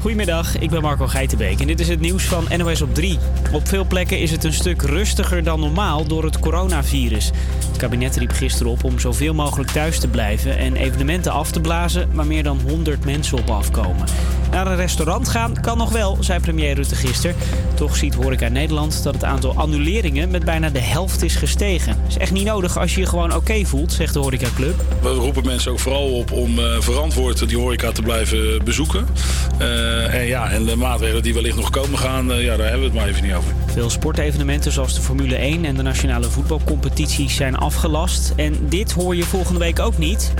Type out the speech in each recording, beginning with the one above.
Goedemiddag, ik ben Marco Geitenbeek en dit is het nieuws van NOS op 3. Op veel plekken is het een stuk rustiger dan normaal door het coronavirus. Kabinet riep gisteren op om zoveel mogelijk thuis te blijven en evenementen af te blazen waar meer dan 100 mensen op afkomen. Naar een restaurant gaan kan nog wel, zei premier Rutte gisteren. Toch ziet Horeca Nederland dat het aantal annuleringen met bijna de helft is gestegen. Is echt niet nodig als je je gewoon oké voelt, zegt de horecaclub. We roepen mensen ook vooral op om uh, verantwoord die horeca te blijven bezoeken. Uh, en ja, en de maatregelen die wellicht nog komen gaan, uh, ja, daar hebben we het maar even niet over. Veel sportevenementen zoals de Formule 1 en de nationale voetbalcompetities zijn En dit hoor je volgende week ook niet.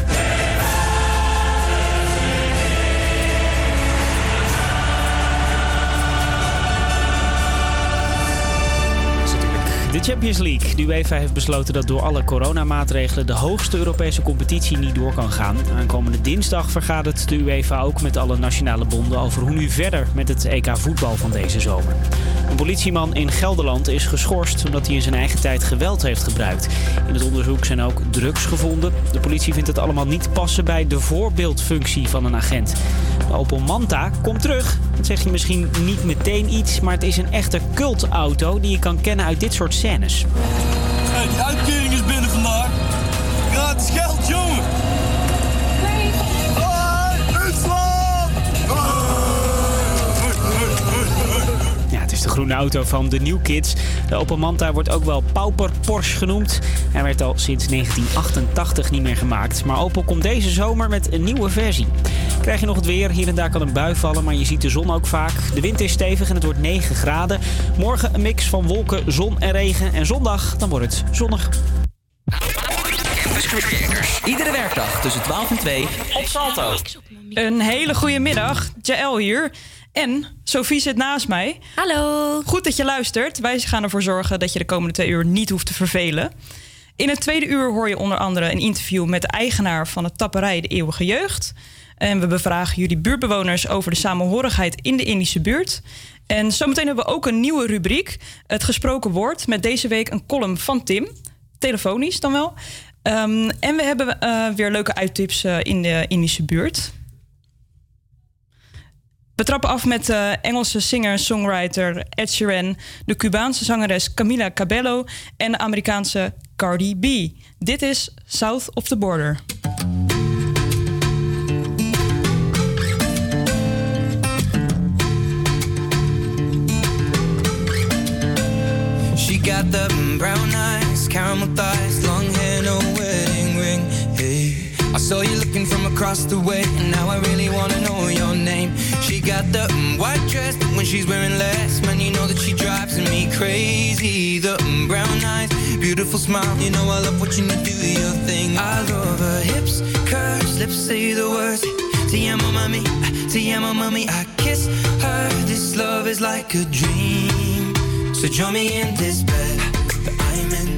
De Champions League. De UEFA heeft besloten dat door alle coronamaatregelen de hoogste Europese competitie niet door kan gaan. Aankomende dinsdag vergadert de UEFA ook met alle nationale bonden over hoe nu verder met het EK voetbal van deze zomer. Een politieman in Gelderland is geschorst omdat hij in zijn eigen tijd geweld heeft gebruikt. In het onderzoek zijn ook drugs gevonden. De politie vindt het allemaal niet passen bij de voorbeeldfunctie van een agent. De Opel Manta komt terug. Dat zeg je misschien niet meteen iets, maar het is een echte cultauto die je kan kennen uit dit soort scènes. Die groene auto van de New Kids. De Opel Manta wordt ook wel Pauper Porsche genoemd. Hij werd al sinds 1988 niet meer gemaakt. Maar Opel komt deze zomer met een nieuwe versie. Krijg je nog het weer. Hier en daar kan een bui vallen, maar je ziet de zon ook vaak. De wind is stevig en het wordt 9 graden. Morgen een mix van wolken, zon en regen. En zondag, dan wordt het zonnig. Iedere werkdag tussen 12 en 2 op Salto. Een hele goede middag. Jaël hier. En Sophie zit naast mij. Hallo. Goed dat je luistert. Wij gaan ervoor zorgen dat je de komende twee uur niet hoeft te vervelen. In het tweede uur hoor je onder andere een interview met de eigenaar van het tapperij De Eeuwige Jeugd. En we bevragen jullie buurtbewoners over de samenhorigheid in de Indische buurt. En zometeen hebben we ook een nieuwe rubriek, het gesproken woord, met deze week een column van Tim. Telefonisch dan wel. Um, en we hebben uh, weer leuke uittips uh, in de Indische buurt. We trappen af met de Engelse singer-songwriter Ed Sheeran, de Cubaanse zangeres Camila Cabello en de Amerikaanse Cardi B. Dit is South of the Border. She got the brown eyes, caramel thighs, saw you looking from across the way, and now I really wanna know your name. She got the mm, white dress, but when she's wearing less, man, you know that she drives me crazy. The mm, brown eyes, beautiful smile, you know I love watching you do your thing. I love her hips, curves, lips say the words. Te amo, mami, te amo, mami. I kiss her. This love is like a dream. So join me in this bed I'm in.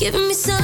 Giving me signs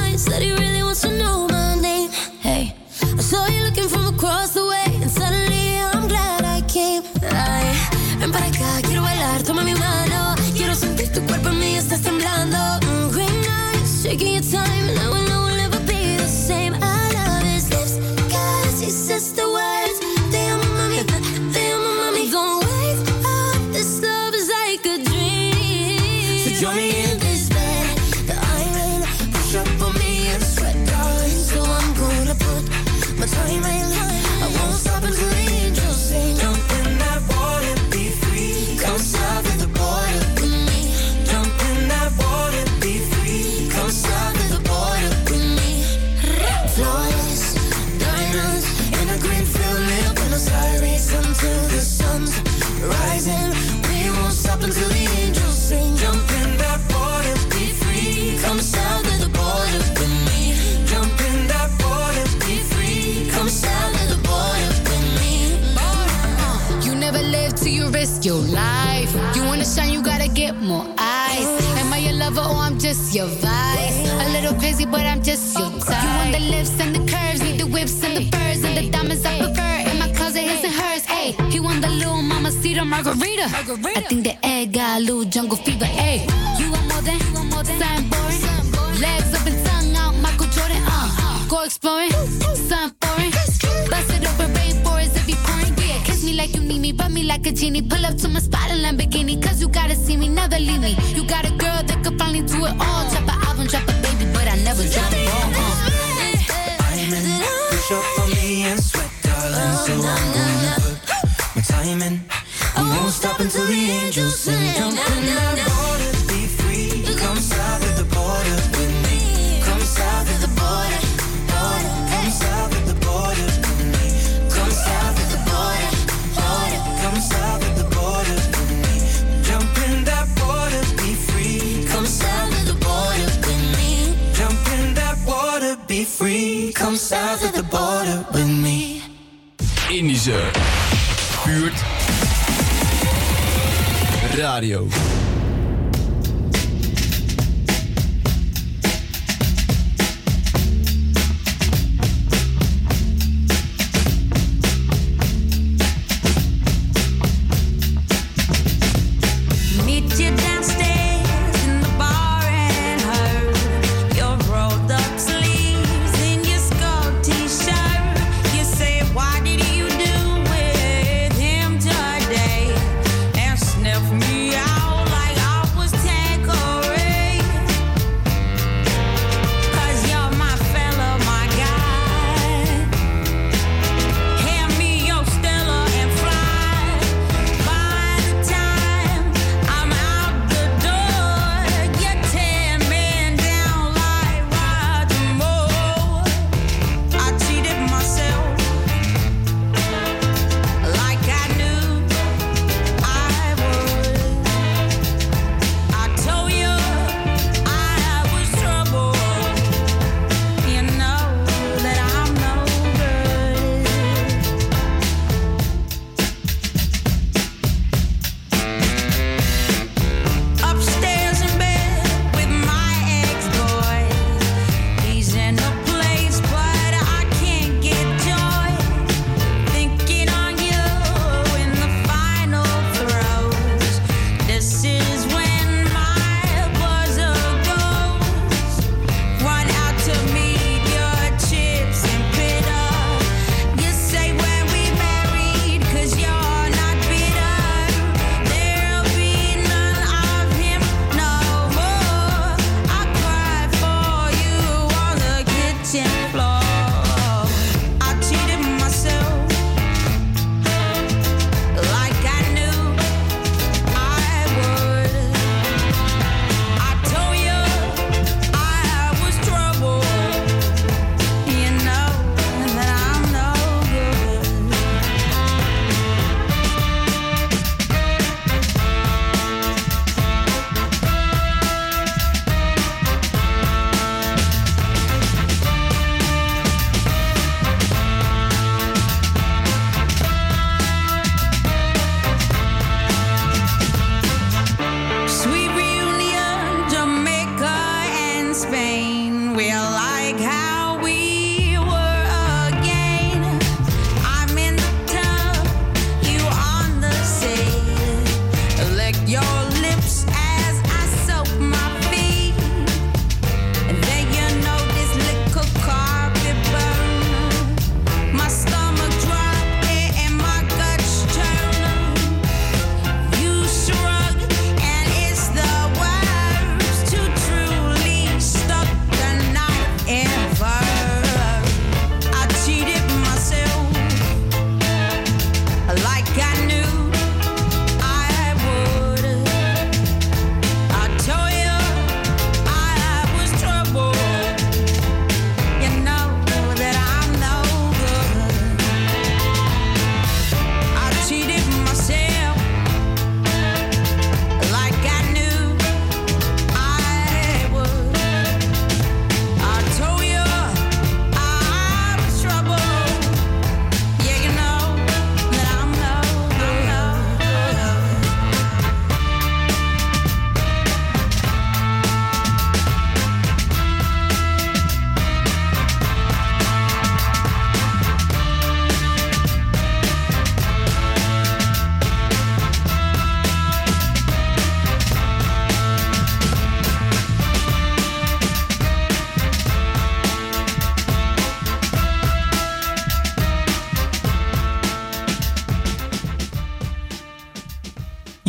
your vibe. A little crazy, but I'm just your type. You want the lips and the curves, need the whips and the furs and the diamonds I prefer. In my closet, his and hers. Hey, he want the little mama cedar margarita. I think the egg got a little jungle fever. Hey, you want more than, you want more than something boring. Legs up and tongue out, Michael Jordan. Uh, go exploring, something foreign. Bust it open, rainforest if you pouring. Yeah, kiss me like you need me, rub me like a genie. Pull up to my spot in Lamborghini, cause you gotta see me, never leave me. You got a girl finally do it all. Drop an album, drop a baby, but I never drop it all. Uh. Diamond, push up on me and sweat, darling. So I'm gonna put my time in. We won't stop until the angels sing. Jump in Indische buurt radio.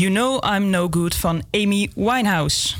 You Know I'm No Good van Amy Winehouse.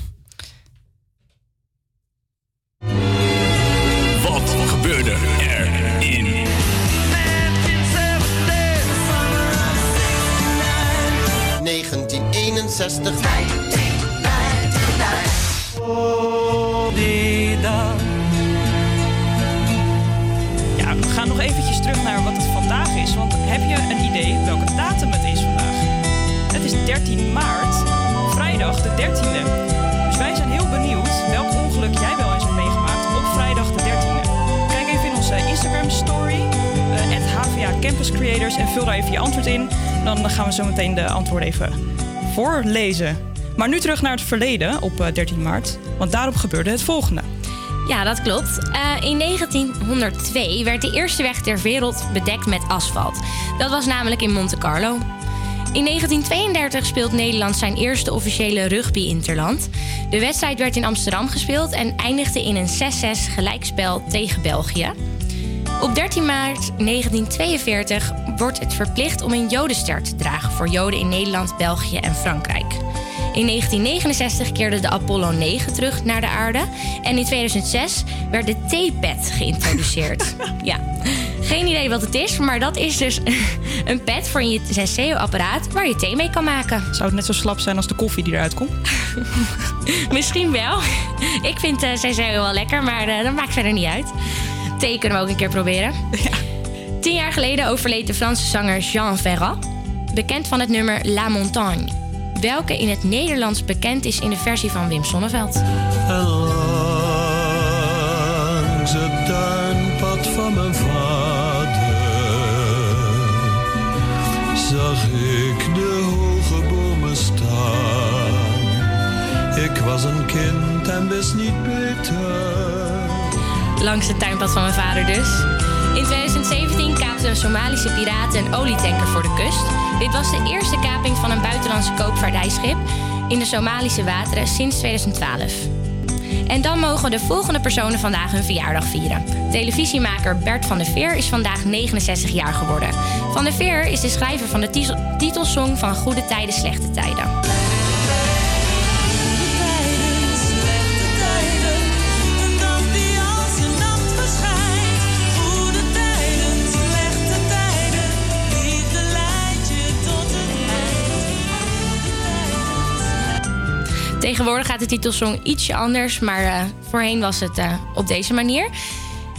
Voorlezen. Maar nu terug naar het verleden op eh, 13 maart, want daarop gebeurde het volgende. Ja, dat klopt. Eh, in 1902 werd de eerste weg ter wereld bedekt met asfalt. Dat was namelijk in Monte Carlo. In 1932 speelt Nederland zijn eerste officiële rugby-interland. De wedstrijd werd in Amsterdam gespeeld en eindigde in een 6-6 gelijkspel tegen België. Op 13 maart 1942 wordt het verplicht om een jodenster te dragen voor Joden in Nederland, België en Frankrijk. In 1969 keerde de Apollo 9 terug naar de aarde. En in 2006 werd de theepad geïntroduceerd. ja, geen idee wat het is, maar dat is dus een pad voor je Senseo-apparaat waar je thee mee kan maken. Zou het net zo slap zijn als de koffie die eruit komt? Misschien wel. Ik vind uh, Senseo wel lekker, maar uh, dat maakt verder niet uit. Thee kunnen we ook een keer proberen. Tien jaar geleden overleed de Franse zanger Jean Ferrat. Bekend van het nummer La Montagne. Welke in het Nederlands bekend is in de versie van Wim Sonneveld. Langs het tuinpad van mijn vader zag ik de hoge bomen staan. Ik was een kind en wist niet beter. Langs het tuinpad van mijn vader dus. In 2017 kaapten Somalische piraten een olietanker voor de kust. Dit was de eerste kaping van een buitenlandse koopvaardijschip in de Somalische wateren sinds 2012. En dan mogen de volgende personen vandaag hun verjaardag vieren. Televisiemaker Bert van der Veer is vandaag 69 jaar geworden. Van der Veer is de schrijver van de titelsong van Goede Tijden, Slechte Tijden. Tegenwoordig gaat de titelsong ietsje anders, maar uh, voorheen was het uh, op deze manier.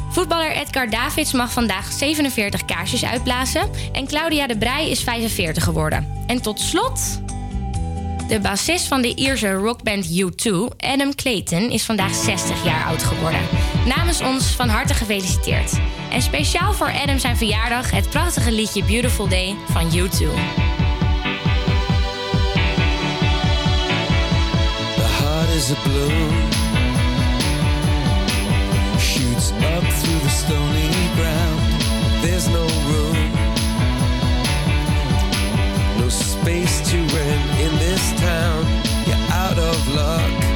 Voetballer Edgar Davids mag vandaag 47 kaarsjes uitblazen en Claudia de Brij is 45 geworden. En tot slot, de bassist van de Ierse rockband U2, Adam Clayton, is vandaag 60 jaar oud geworden. Namens ons van harte gefeliciteerd. En speciaal voor Adam zijn verjaardag het prachtige liedje Beautiful Day van U2. Is a blue. Shoots up through the stony ground. There's no room no space to rent in this town. You're out of luck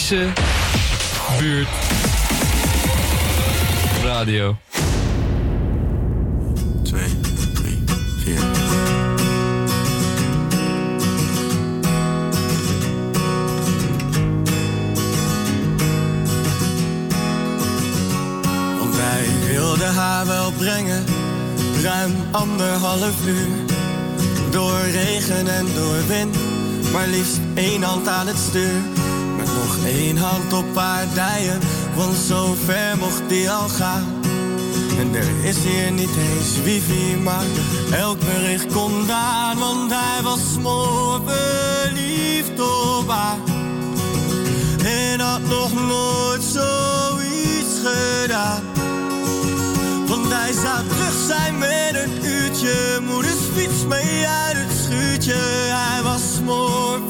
Indische buurt radio. 2, 3, 4. Want wij wilden haar wel brengen, ruim anderhalf uur. Door regen en door wind, maar liefst één hand aan het stuur. Nog één hand op haar dijen, want zo ver mocht die al gaan. En er is hier niet eens wifi, maar elk bericht komt aan. Want hij was smoor verliefd op haar. En had nog nooit zoiets gedaan. Want hij zou terug zijn met een uurtje. Moeders fiets mee uit het schuurtje. Hij was smoor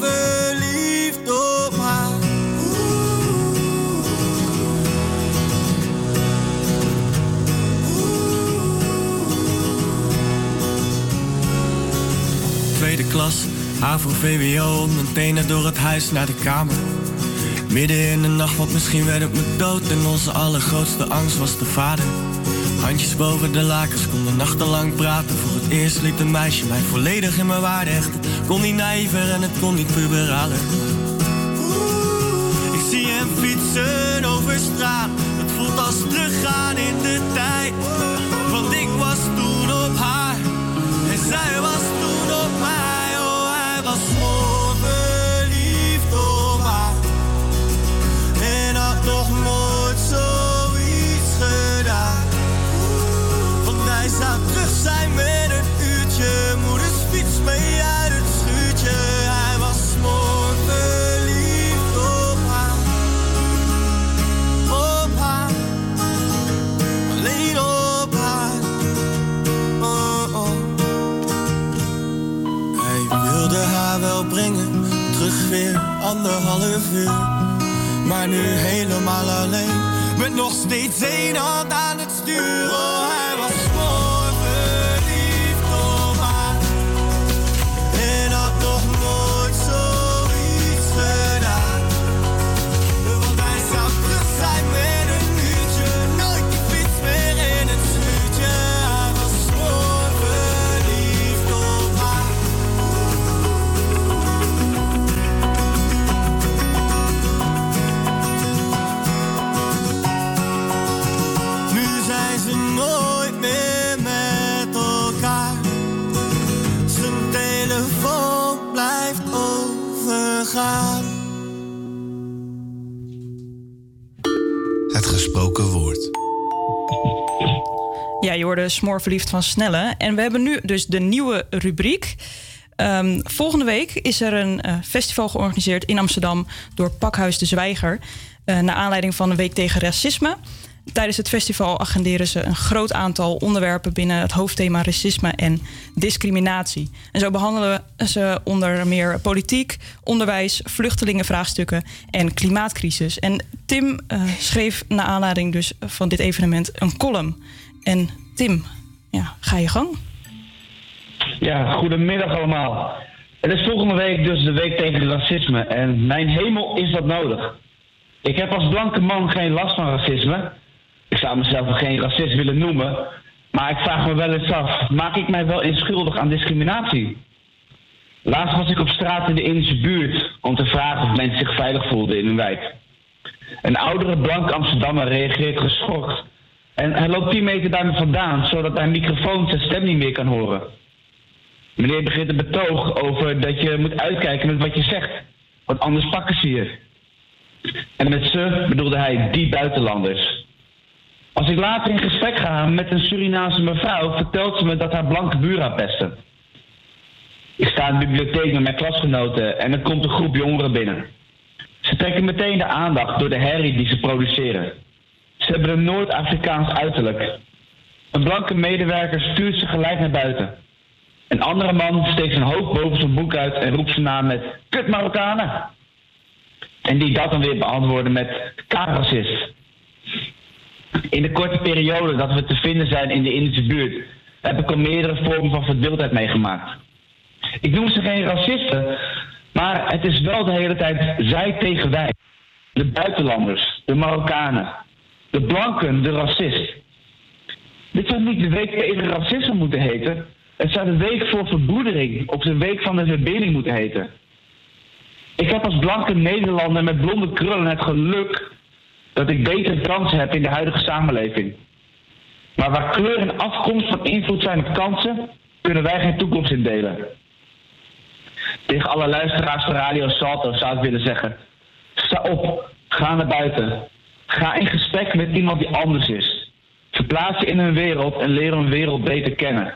Klas, HAVO, VWO, mijn tenen door het huis naar de kamer. Midden in de nacht, want misschien werd het me dood. En onze allergrootste angst was de vader. Handjes boven de lakens, konden nachtenlang praten. Voor het eerst liet een meisje mij volledig in mijn waarde hechten. Kon niet naïver en het kon niet puberaler. Ik zie hem fietsen over straat. Het voelt als teruggaan in de tijd. Want ik was toen op haar. En zij was toen weer anderhalf uur. Maar nu helemaal alleen, met nog steeds één hand aan het stuur. Je hoorde Smoor verliefd van Snelle. En we hebben nu dus de nieuwe rubriek. Ehm, volgende week is er een eh, festival georganiseerd in Amsterdam door Pakhuis de Zwijger. eh, naar aanleiding van de Week tegen Racisme. Tijdens het festival agenderen ze een groot aantal onderwerpen binnen het hoofdthema racisme en discriminatie. En zo behandelen ze onder meer politiek, onderwijs, vluchtelingenvraagstukken en klimaatcrisis. En Tim eh, schreef naar aanleiding dus van dit evenement een column. En Tim, ja, ga je gang. Ja, goedemiddag allemaal. Het is volgende week dus de week tegen racisme en mijn hemel is dat nodig. Ik heb als blanke man geen last van racisme, zou mezelf geen racist willen noemen, maar ik vraag me wel eens af: maak ik mij wel eens schuldig aan discriminatie? Laatst was ik op straat in de Indische buurt om te vragen of mensen zich veilig voelden in hun wijk. Een oudere blank Amsterdammer reageert geschokt en hij loopt 10 meter bij me vandaan, zodat mijn microfoon zijn stem niet meer kan horen. Meneer begint een betoog over dat je moet uitkijken met wat je zegt, want anders pakken ze je. En met ze bedoelde hij die buitenlanders. Als ik later in gesprek ga met een Surinaamse mevrouw, vertelt ze me dat haar blanke haar pesten. Ik sta in de bibliotheek met mijn klasgenoten en er komt een groep jongeren binnen. Ze trekken meteen de aandacht door de herrie die ze produceren. Ze hebben een Noord-Afrikaans uiterlijk. Een blanke medewerker stuurt ze gelijk naar buiten. Een andere man steekt zijn hoofd boven zijn boek uit en roept zijn naam met Kut Marokkanen. En die dat dan weer beantwoorden met K-racist. In de korte periode dat we te vinden zijn in de Indische buurt, heb ik al meerdere vormen van verdeeldheid meegemaakt. Ik noem ze geen racisten, maar het is wel de hele tijd zij tegen wij. De buitenlanders, de Marokkanen, de blanken, de racist. Dit zou niet de week tegen racisme moeten heten. Het zou de week voor verbroedering of de week van de verbinding moeten heten. Ik heb als blanke Nederlander met blonde krullen het geluk dat ik betere kansen heb in de huidige samenleving. Maar waar kleur en afkomst van invloed zijn op kansen, kunnen wij geen toekomst indelen. Tegen alle luisteraars van Radio Salto zou ik willen zeggen: sta op, ga naar buiten. Ga in gesprek met iemand die anders is. Verplaats je in hun wereld en leer hun wereld beter kennen.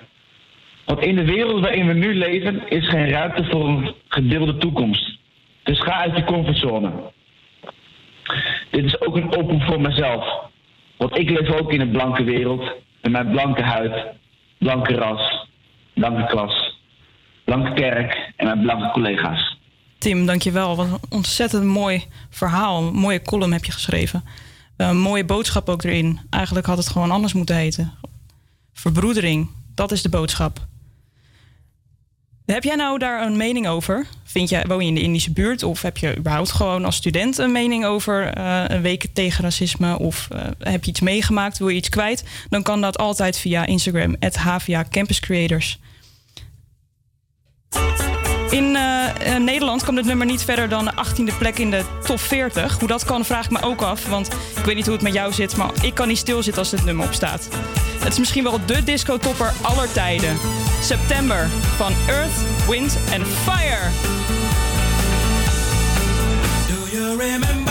Want in de wereld waarin we nu leven is geen ruimte voor een gedeelde toekomst. Dus ga uit je comfortzone. Dit is ook een oproep voor mezelf. Want ik leef ook in een blanke wereld. Met mijn blanke huid, blanke ras, blanke klas, blanke kerk en mijn blanke collega's. Tim, dankjewel. Wat een ontzettend mooi verhaal. Mooie column heb je geschreven. Een mooie boodschap ook erin. Eigenlijk had het gewoon anders moeten heten. Verbroedering, dat is de boodschap. Heb jij nou daar een mening over? Vind jij, woon je in de Indische buurt of heb je überhaupt gewoon als student een mening over eh, een week tegen racisme of eh, heb je iets meegemaakt, wil je iets kwijt? Dan kan dat altijd via Instagram, HVA Campus Creators. In eh, eh, Nederland kwam dit nummer niet verder dan de 18e plek in de top 40. Hoe dat kan, vraag ik me ook af. Want ik weet niet hoe het met jou zit, maar ik kan niet stilzitten als dit nummer op staat. Het is misschien wel de disco-topper aller tijden. September van Earth, Wind and Fire. Do you remember?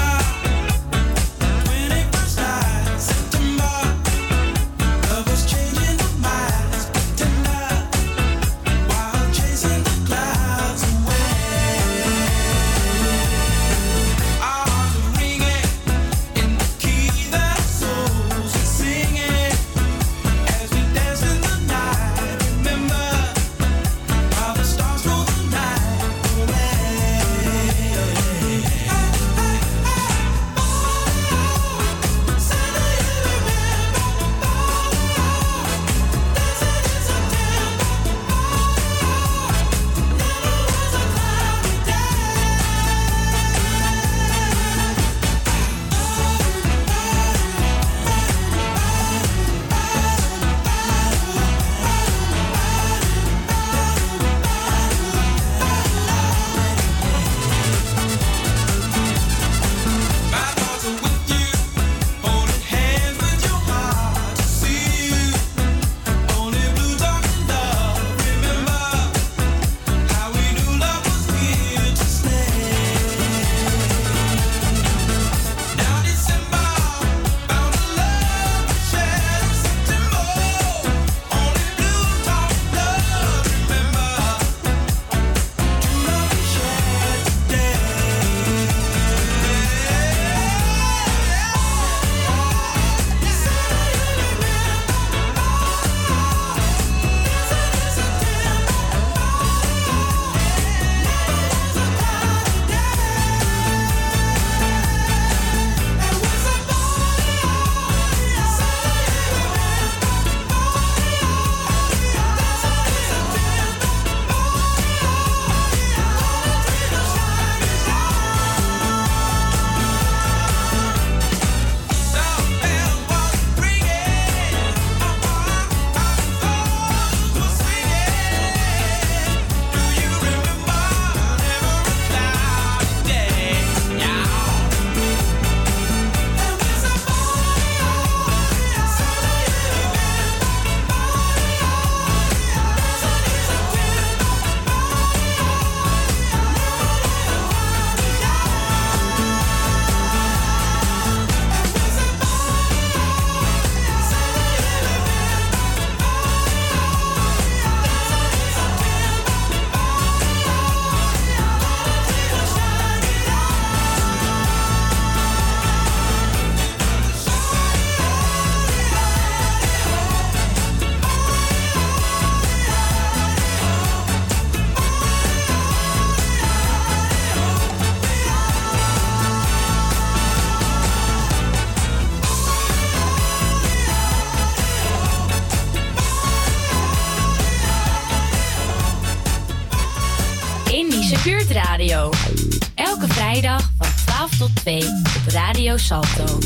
Salto.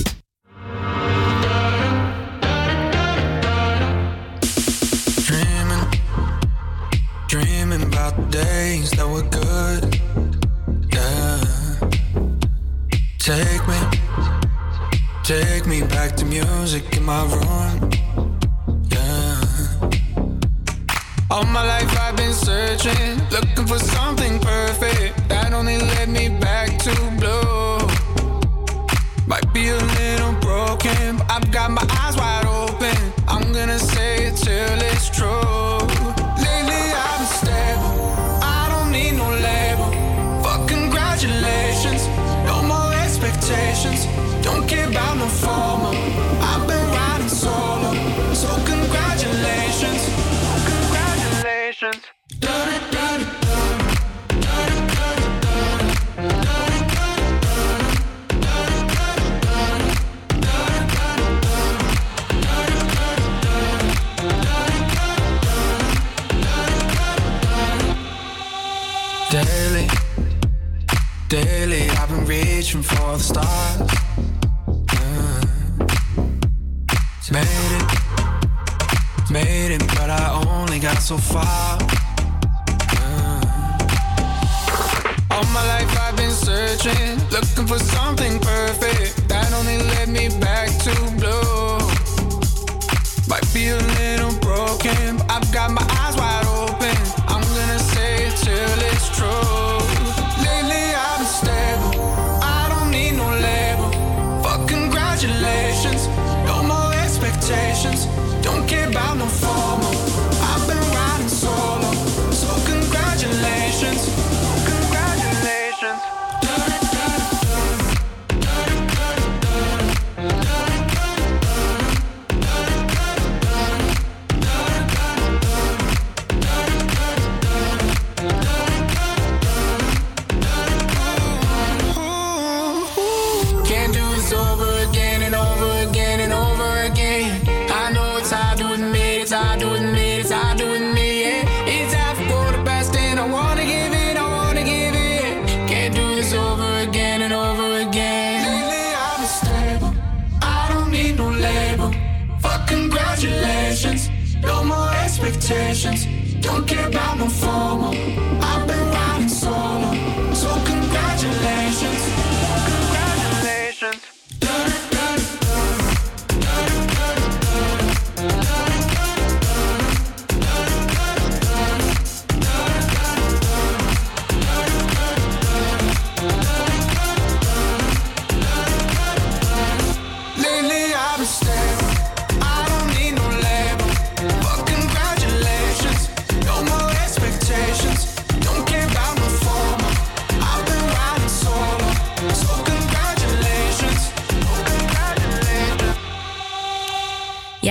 Congratulations. No more expectations. Don't care about no formal.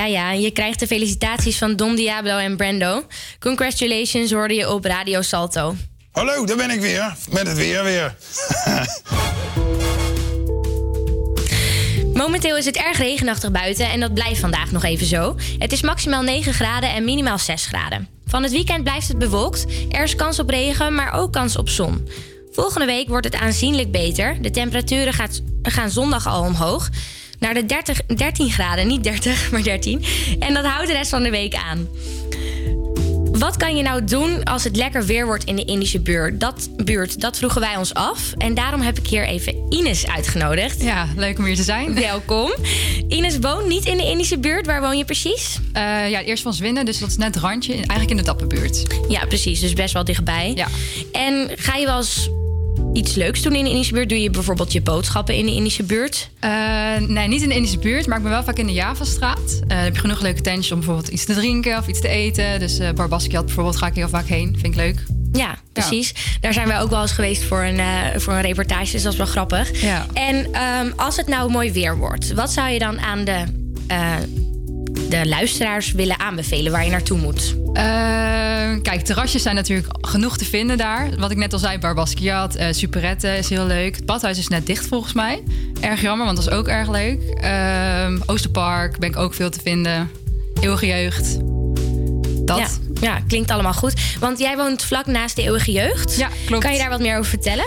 Ja, je krijgt de felicitaties van Don Diablo en Brando. Congratulations hoorde je op Radio Salto. Hallo, daar ben ik weer. Met het weer weer. Momenteel is het erg regenachtig buiten en dat blijft vandaag nog even zo. Het is maximaal 9 graden en minimaal 6 graden. Van het weekend blijft het bewolkt. Er is kans op regen, maar ook kans op zon. Volgende week wordt het aanzienlijk beter. De temperaturen gaat, gaan zondag al omhoog. Naar de 30, 13 graden, niet 30, maar 13. En dat houdt de rest van de week aan. Wat kan je nou doen als het lekker weer wordt in de Indische buurt? Dat, buurt, dat vroegen wij ons af. En daarom heb ik hier even Ines uitgenodigd. Ja, leuk om hier te zijn. Welkom. Ines woont niet in de Indische buurt. Waar woon je precies? Eh, ja, eerst van Zwinden, dus dat is net het randje. Eigenlijk in de Dapperbuurt. Ja, precies. Dus best wel dichtbij. Ja. En ga je wel eens iets leuks doen in de Indische buurt? Doe je bijvoorbeeld je boodschappen in de Indische buurt? Eh, nee, niet in de Indische buurt, maar ik ben wel vaak in de Javastraat. Eh dan heb je genoeg leuke tentjes om bijvoorbeeld iets te drinken of iets te eten. Dus eh Barbaskiat bijvoorbeeld ga ik heel vaak heen. Vind ik leuk. Ja, precies. Daar zijn wij ook wel eens geweest voor een, voor een reportage. Dus dat is wel grappig. Ja. En ehm, als het nou mooi weer wordt, wat zou je dan aan de, de luisteraars willen aanbevelen waar je naartoe moet? Eh, kijk, terrasjes zijn natuurlijk genoeg te vinden daar. Wat ik net al zei, Barbaskiat, eh Superette is heel leuk. Het badhuis is net dicht volgens mij. Erg jammer, want dat is ook erg leuk. Ehm, Oosterpark ben ik ook veel te vinden. Eeuwige jeugd. Dat. Ja. Ja, klinkt allemaal goed. Want jij woont vlak naast de Eeuwige Jeugd. Ja, klopt. Kan je daar wat meer over vertellen?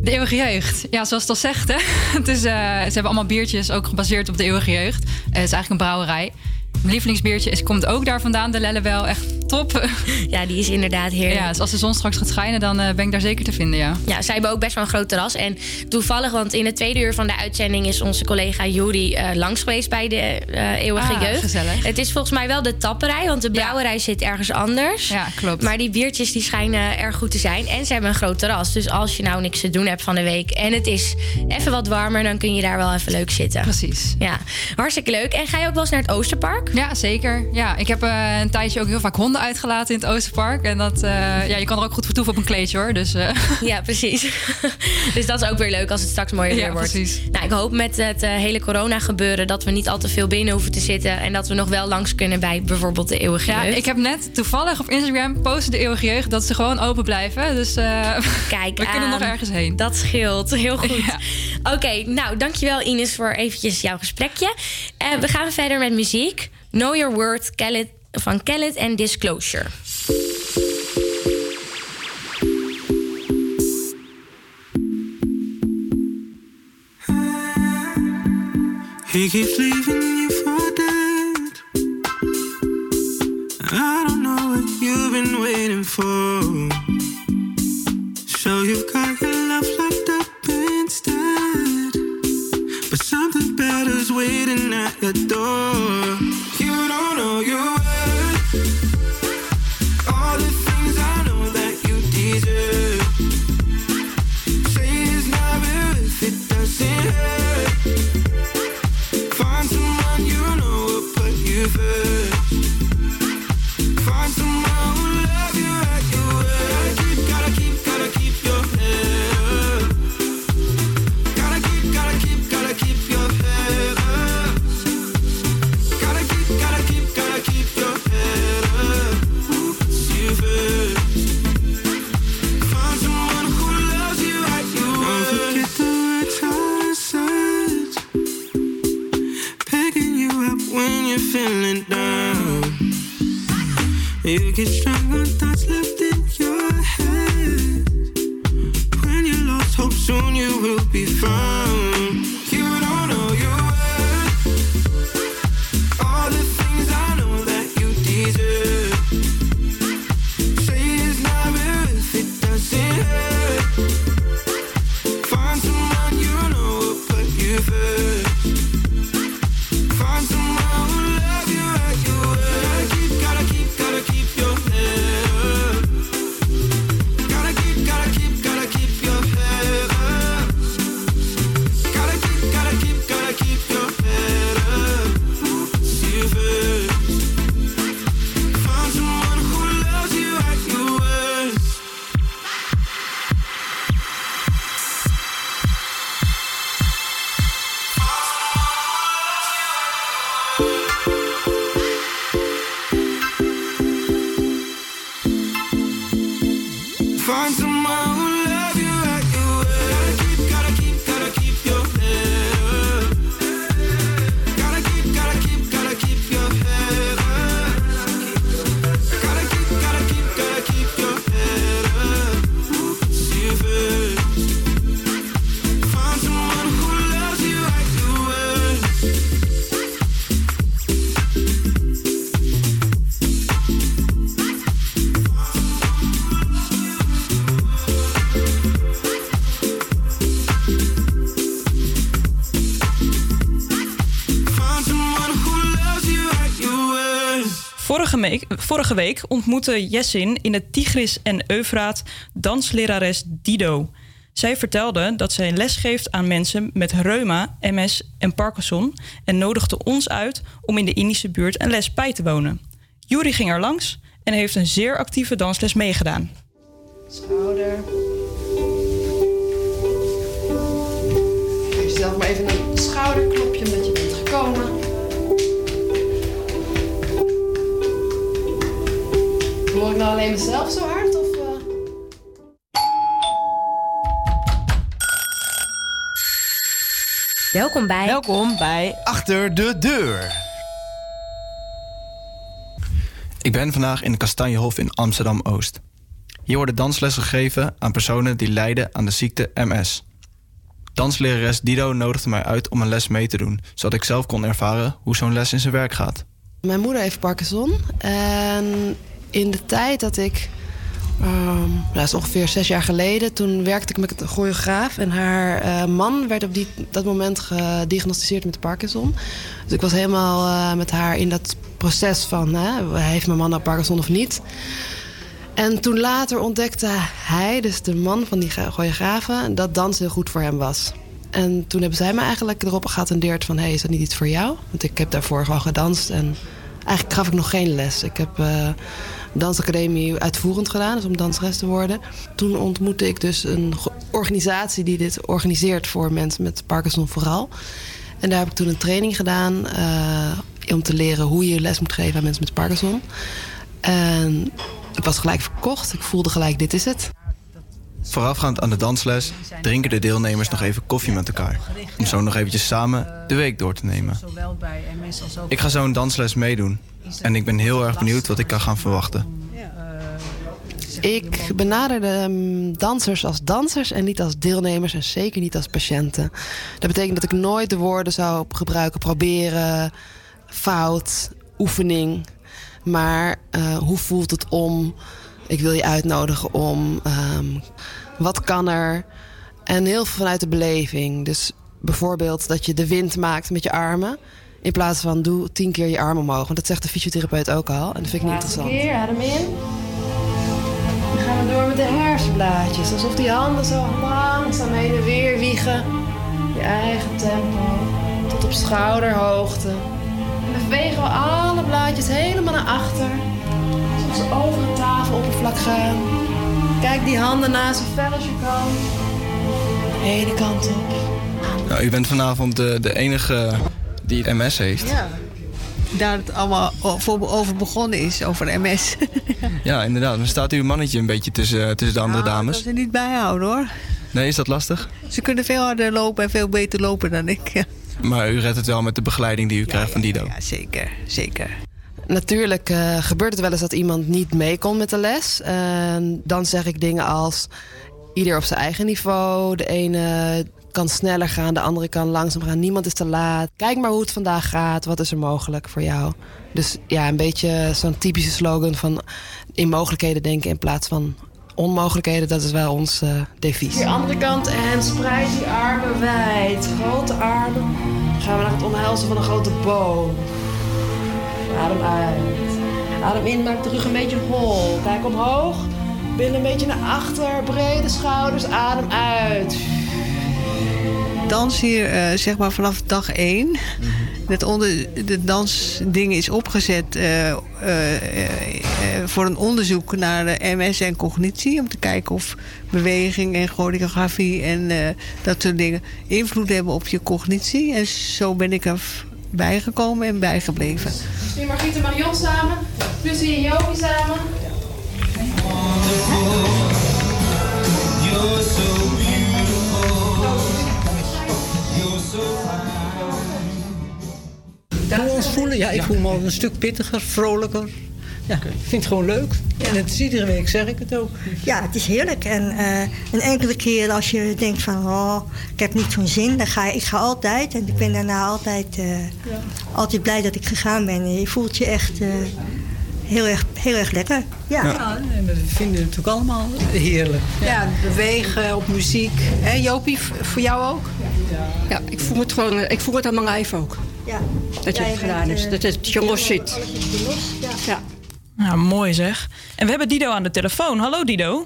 De Eeuwige Jeugd. Ja, zoals het al zegt, hè. Het is, eh, ze hebben allemaal biertjes, ook gebaseerd op de Eeuwige Jeugd. Eh, het is eigenlijk een brouwerij. Mijn lievelingsbiertje is, komt ook daar vandaan, de Lellebel. Echt top. Ja, die is inderdaad heerlijk. Ja, dus als de zon straks gaat schijnen, dan eh, ben ik daar zeker te vinden, ja. Ja, zij hebben ook best wel een groot terras. En toevallig, want in het tweede uur van de uitzending is onze collega Juri eh, langs geweest bij de eh, Eeuwige Ah, Jeugd. gezellig. Het is volgens mij wel de tapperij, want de brouwerij zit ergens anders. Ja, klopt. Maar die biertjes die schijnen erg goed te zijn. En ze hebben een groot terras. Dus als je nou niks te doen hebt van de week en het is even wat warmer, dan kun je daar wel even leuk zitten. Precies. Ja, hartstikke leuk. En ga je ook wel eens naar het Oosterpark? Ja, zeker. Ja, ik heb eh, een tijdje ook heel vaak honden uitgelaten in het Oosterpark. En dat, eh, ja, je kan er ook goed vertoeven op een kleedje hoor. Dus, eh, Ja, precies. dus dat is ook weer leuk als het straks mooier weer Ja, wordt. precies. Nou, ik hoop met het hele corona gebeuren dat we niet al te veel binnen hoeven te zitten. En dat we nog wel langs kunnen bij bijvoorbeeld de Eeuwige ja, Jeugd. ik heb net toevallig op Instagram posten de eeuwige jeugd dat ze gewoon open blijven. Dus Kijk we kunnen nog ergens heen. Dat scheelt. Heel goed. Oké, nou dankjewel Ines voor eventjes jouw gesprekje. We gaan verder met muziek. Know Your Word Kellet, van Kellet en Disclosure. He keeps leaving you for dead. I don't know what you've been waiting for. So you've got your love locked up instead. But something better's waiting at your door. Vorige week, ontmoette Jessin in het Tigris en Eufraat danslerares Dido. Zij vertelde dat zij les geeft aan mensen met reuma, MS en Parkinson en nodigde ons uit om in de Indische buurt een les bij te wonen. Juri ging er langs en heeft een zeer actieve dansles meegedaan. Schouder. Geef jezelf maar even een schouderklopje omdat Hoor ik nou alleen mezelf zo hard? Of, eh? Welkom bij. Welkom bij Achter de Deur. Ik ben vandaag in de Kastanjehof in Amsterdam-Oost. Hier worden danslessen gegeven aan personen die lijden aan de ziekte MS. Danslerares Dido nodigde mij uit om een les mee te doen, zodat ik zelf kon ervaren hoe zo'n les in zijn werk gaat. Mijn moeder heeft Parkinson. En in de tijd dat ik. nou, dat is ongeveer zes jaar geleden. Toen werkte ik met een choreograaf. En haar eh, man werd op die, dat moment gediagnosticeerd met Parkinson. Dus ik was helemaal eh, met haar in dat proces van... Hè, heeft mijn man nou Parkinson of niet? En toen later ontdekte hij, dus de man van die choreografen... dat dans heel goed voor hem was. En toen hebben zij me eigenlijk erop geattendeerd van... hé, hey, is dat niet iets voor jou? Want ik heb daarvoor gewoon gedanst en eigenlijk gaf ik nog geen les. Ik heb eh dansacademie uitvoerend gedaan, dus om danseres te worden. Toen ontmoette ik dus een organisatie die dit organiseert voor mensen met Parkinson vooral. En daar heb ik toen een training gedaan eh, om te leren hoe je les moet geven aan mensen met Parkinson. En ik was gelijk verkocht. Ik voelde gelijk, dit is het. Voorafgaand aan de dansles drinken de deelnemers nog even koffie met elkaar. Om zo nog eventjes samen de week door te nemen. Ik ga zo'n dansles meedoen. En ik ben heel erg benieuwd wat ik kan gaan verwachten. Ik benaderde mm, dansers als dansers en niet als deelnemers en zeker niet als patiënten. Dat betekent dat ik nooit de woorden zou gebruiken proberen, fout, oefening. Maar eh, hoe voelt het om? Ik wil je uitnodigen om. ehm, wat kan er? En heel veel vanuit de beleving. Dus bijvoorbeeld dat je de wind maakt met je armen. In plaats van doe tien keer je arm omhoog. Want dat zegt de fysiotherapeut ook al. En dat vind ik niet interessant. keer, adem in. Dan gaan we door met de hersenblaadjes. Alsof die handen zo langzaam heen en weer wiegen. Je eigen tempo. Tot op schouderhoogte. En dan bewegen we alle blaadjes helemaal naar achter. Alsof ze over het tafeloppervlak gaan. Kijk die handen na zo ver als je kan. De ene kant op. Nou, u bent vanavond de, de enige die het MS heeft. Ja. Daar het allemaal over over begonnen is, over MS. Ja, inderdaad. Dan staat uw mannetje een beetje tussen, tussen de andere Dat dames. ze niet bijhouden hoor. Nee, is dat lastig? Ze kunnen veel harder lopen en veel beter lopen dan ik. Ja, Maar u redt het wel met de begeleiding die u krijgt van Dido. ja zeker, zeker. Natuurlijk eh, gebeurt het wel eens dat iemand niet mee kon met de les. En dan zeg ik dingen als ieder op zijn eigen niveau. De ene kan sneller gaan, de andere kan langzaam gaan. Niemand is te laat. Kijk maar hoe het vandaag gaat. Wat is er mogelijk voor jou? Dus ja, een beetje zo'n typische slogan van in mogelijkheden denken in plaats van onmogelijkheden. Dat is wel ons eh devies. De andere kant en spreid die armen wijd. Grote armen. Gaan we naar het omhelzen van een grote boom. Adem uit. Adem in, maak de rug een beetje hol. Kijk omhoog. Billen een beetje naar achter. Brede schouders. Adem uit. Dans hier, eh, zeg maar vanaf dag één. Het onder, de dansding is opgezet eh, eh, voor een onderzoek naar de MS en cognitie. Om te kijken of beweging en choreografie en eh, dat soort dingen invloed hebben op je cognitie. En zo ben ik er bijgekomen en bijgebleven. Nu Margriet en Marion samen. Lucie en Jopi samen. Hoe we ons voelen? Ja, ik voel me al een stuk pittiger, vrolijker. Ja, ik vind het gewoon leuk. En het is iedere week zeg ik het ook. Ja, het is heerlijk. En eh, een enkele keer als je denkt van, oh, ik heb niet zo'n zin, dan ga ik, ik ga altijd. En ik ben daarna altijd, eh, altijd blij dat ik gegaan ben. En je voelt je echt eh, heel, erg, heel erg lekker. Ja. en we vinden het natuurlijk allemaal heerlijk. Ja, bewegen op muziek. Hé Jopie, voor jou ook? Ja, ik voel het gewoon, eh, ik voel het aan mijn lijf ook. Ja. Dat je het gedaan hebt, eh, dat het je los zit. Alles is je los, ja. Nou, mooi zeg. En we hebben Dido aan de telefoon. Hallo Dido.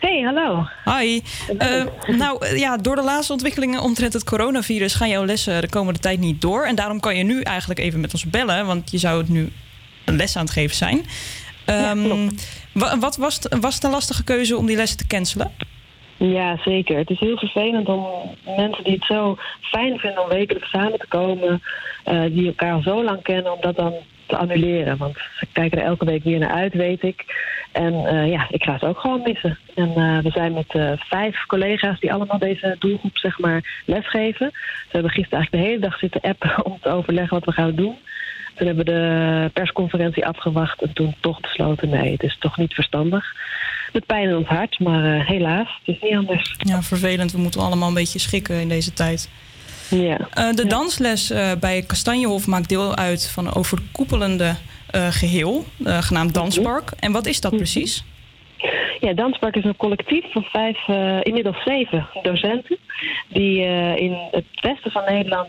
Hey, hallo. Hi. Eh, nou eh, ja, door de laatste ontwikkelingen omtrent het coronavirus gaan jouw lessen de komende tijd niet door. En daarom kan je nu eigenlijk even met ons bellen, want je zou het nu een les aan het geven zijn. Wa- wat was, het- was het een lastige keuze om die lessen te cancelen? Ja, zeker. Het is heel vervelend om mensen die het zo fijn vinden om wekelijks samen te komen, eh, die elkaar al zo lang kennen, om dat dan te annuleren. Want ze kijken er elke week weer naar uit, weet ik. En eh, ja, ik ga het ook gewoon missen. En eh, we zijn met eh, vijf collega's die allemaal deze doelgroep zeg maar lesgeven. We hebben gisteren eigenlijk de hele dag zitten appen om te overleggen wat we gaan doen. Toen hebben we de persconferentie afgewacht en toen toch besloten: nee, het is toch niet verstandig. Met pijn in ons hart, maar helaas, het is niet anders. Ja, vervelend. We moeten allemaal een beetje schikken in deze tijd. Ja. Eh, de dansles eh, bij Kastanjehof maakt deel uit van een overkoepelende eh, geheel, eh, genaamd Danspark. En wat is dat precies? Ja, Danspark is een collectief van vijf, inmiddels zeven docenten. Die in het westen van Nederland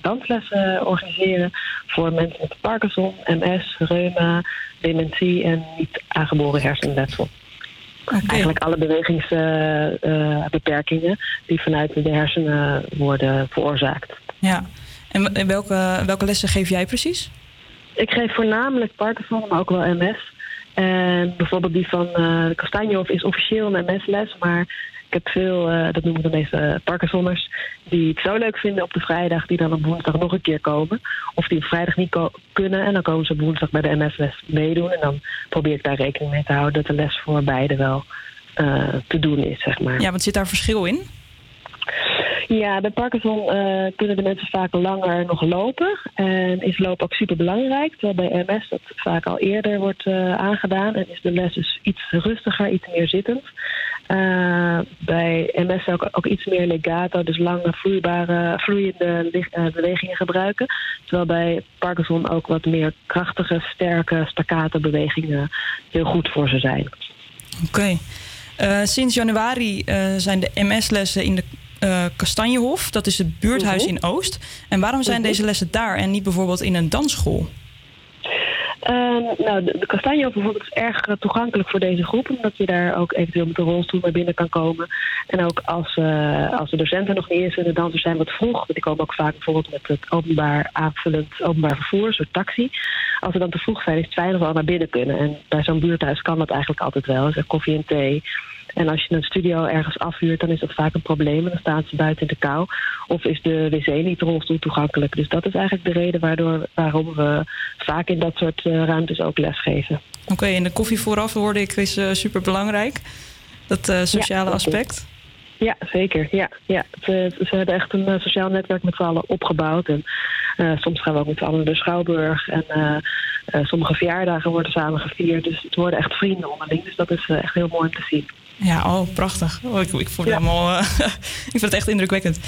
danslessen organiseren voor mensen met Parkinson, MS, reuma, dementie en niet aangeboren hersenletsel. Eigenlijk alle bewegingsbeperkingen die vanuit de hersenen worden veroorzaakt. Ja. En welke, welke lessen geef jij precies? Ik geef voornamelijk Parkinson, maar ook wel MS. En bijvoorbeeld die van eh Kastanjehof is officieel een MS-les, maar ik heb veel, eh, dat noemen we de meeste Parkinsonners, die het zo leuk vinden op de vrijdag, die dan op woensdag nog een keer komen. Of die op vrijdag niet kunnen en dan komen ze op woensdag bij de MS-les meedoen. En dan probeer ik daar rekening mee te houden dat de les voor beide wel eh, te doen is, zeg maar. Ja, want zit daar verschil in? Ja, bij Parkinson eh, kunnen de mensen vaak langer nog lopen. En is lopen ook super belangrijk. Terwijl bij MS dat vaak al eerder wordt aangedaan. En is de les dus iets rustiger, iets meer zittend. Eh, bij MS zou ik ook iets meer legato, dus lange vloeibare, vloeiende eh, bewegingen gebruiken. Terwijl bij Parkinson ook wat meer krachtige, sterke, staccato bewegingen heel goed voor ze zijn. Oké. Eh, sinds januari zijn de MS-lessen in de eh, Kastanjehof. Dat is het buurthuis Mhm. in Oost. En waarom zijn deze lessen daar en niet bijvoorbeeld in een dansschool? Ehm, nou, de, de bijvoorbeeld is erg toegankelijk voor deze groep, omdat je daar ook eventueel met een rolstoel naar binnen kan komen. En ook als, eh, als de docenten nog niet eens en de dansers zijn wat vroeg, want die komen ook vaak bijvoorbeeld met het openbaar aanvullend openbaar vervoer, een soort taxi. Als ze dan te vroeg zijn, is het fijn dat al naar binnen kunnen. En bij zo'n buurthuis kan dat eigenlijk altijd wel. Is koffie en thee. En als je een studio ergens afhuurt, dan is dat vaak een probleem. En dan staan ze buiten in de kou. Of is de wc niet rolstoel toegankelijk. Dus dat is eigenlijk de reden waardoor, waarom we vaak in dat soort eh, ruimtes ook lesgeven. Oké, en de koffie vooraf hoorde ik is uh, super belangrijk. Dat uh, sociale Ja, aspect. Ja, zeker. Ja, ja. Ze, ze hebben echt een sociaal netwerk met z'n allen opgebouwd. En uh, soms gaan we ook met z'n allen naar de Schouwburg. En uh, sommige verjaardagen worden samen gevierd. Dus het worden echt vrienden onderling. Dus dat is echt heel mooi om te zien. Ja, oh, prachtig. Oh, ik, ik, voel ja. helemaal, ik vind het echt indrukwekkend.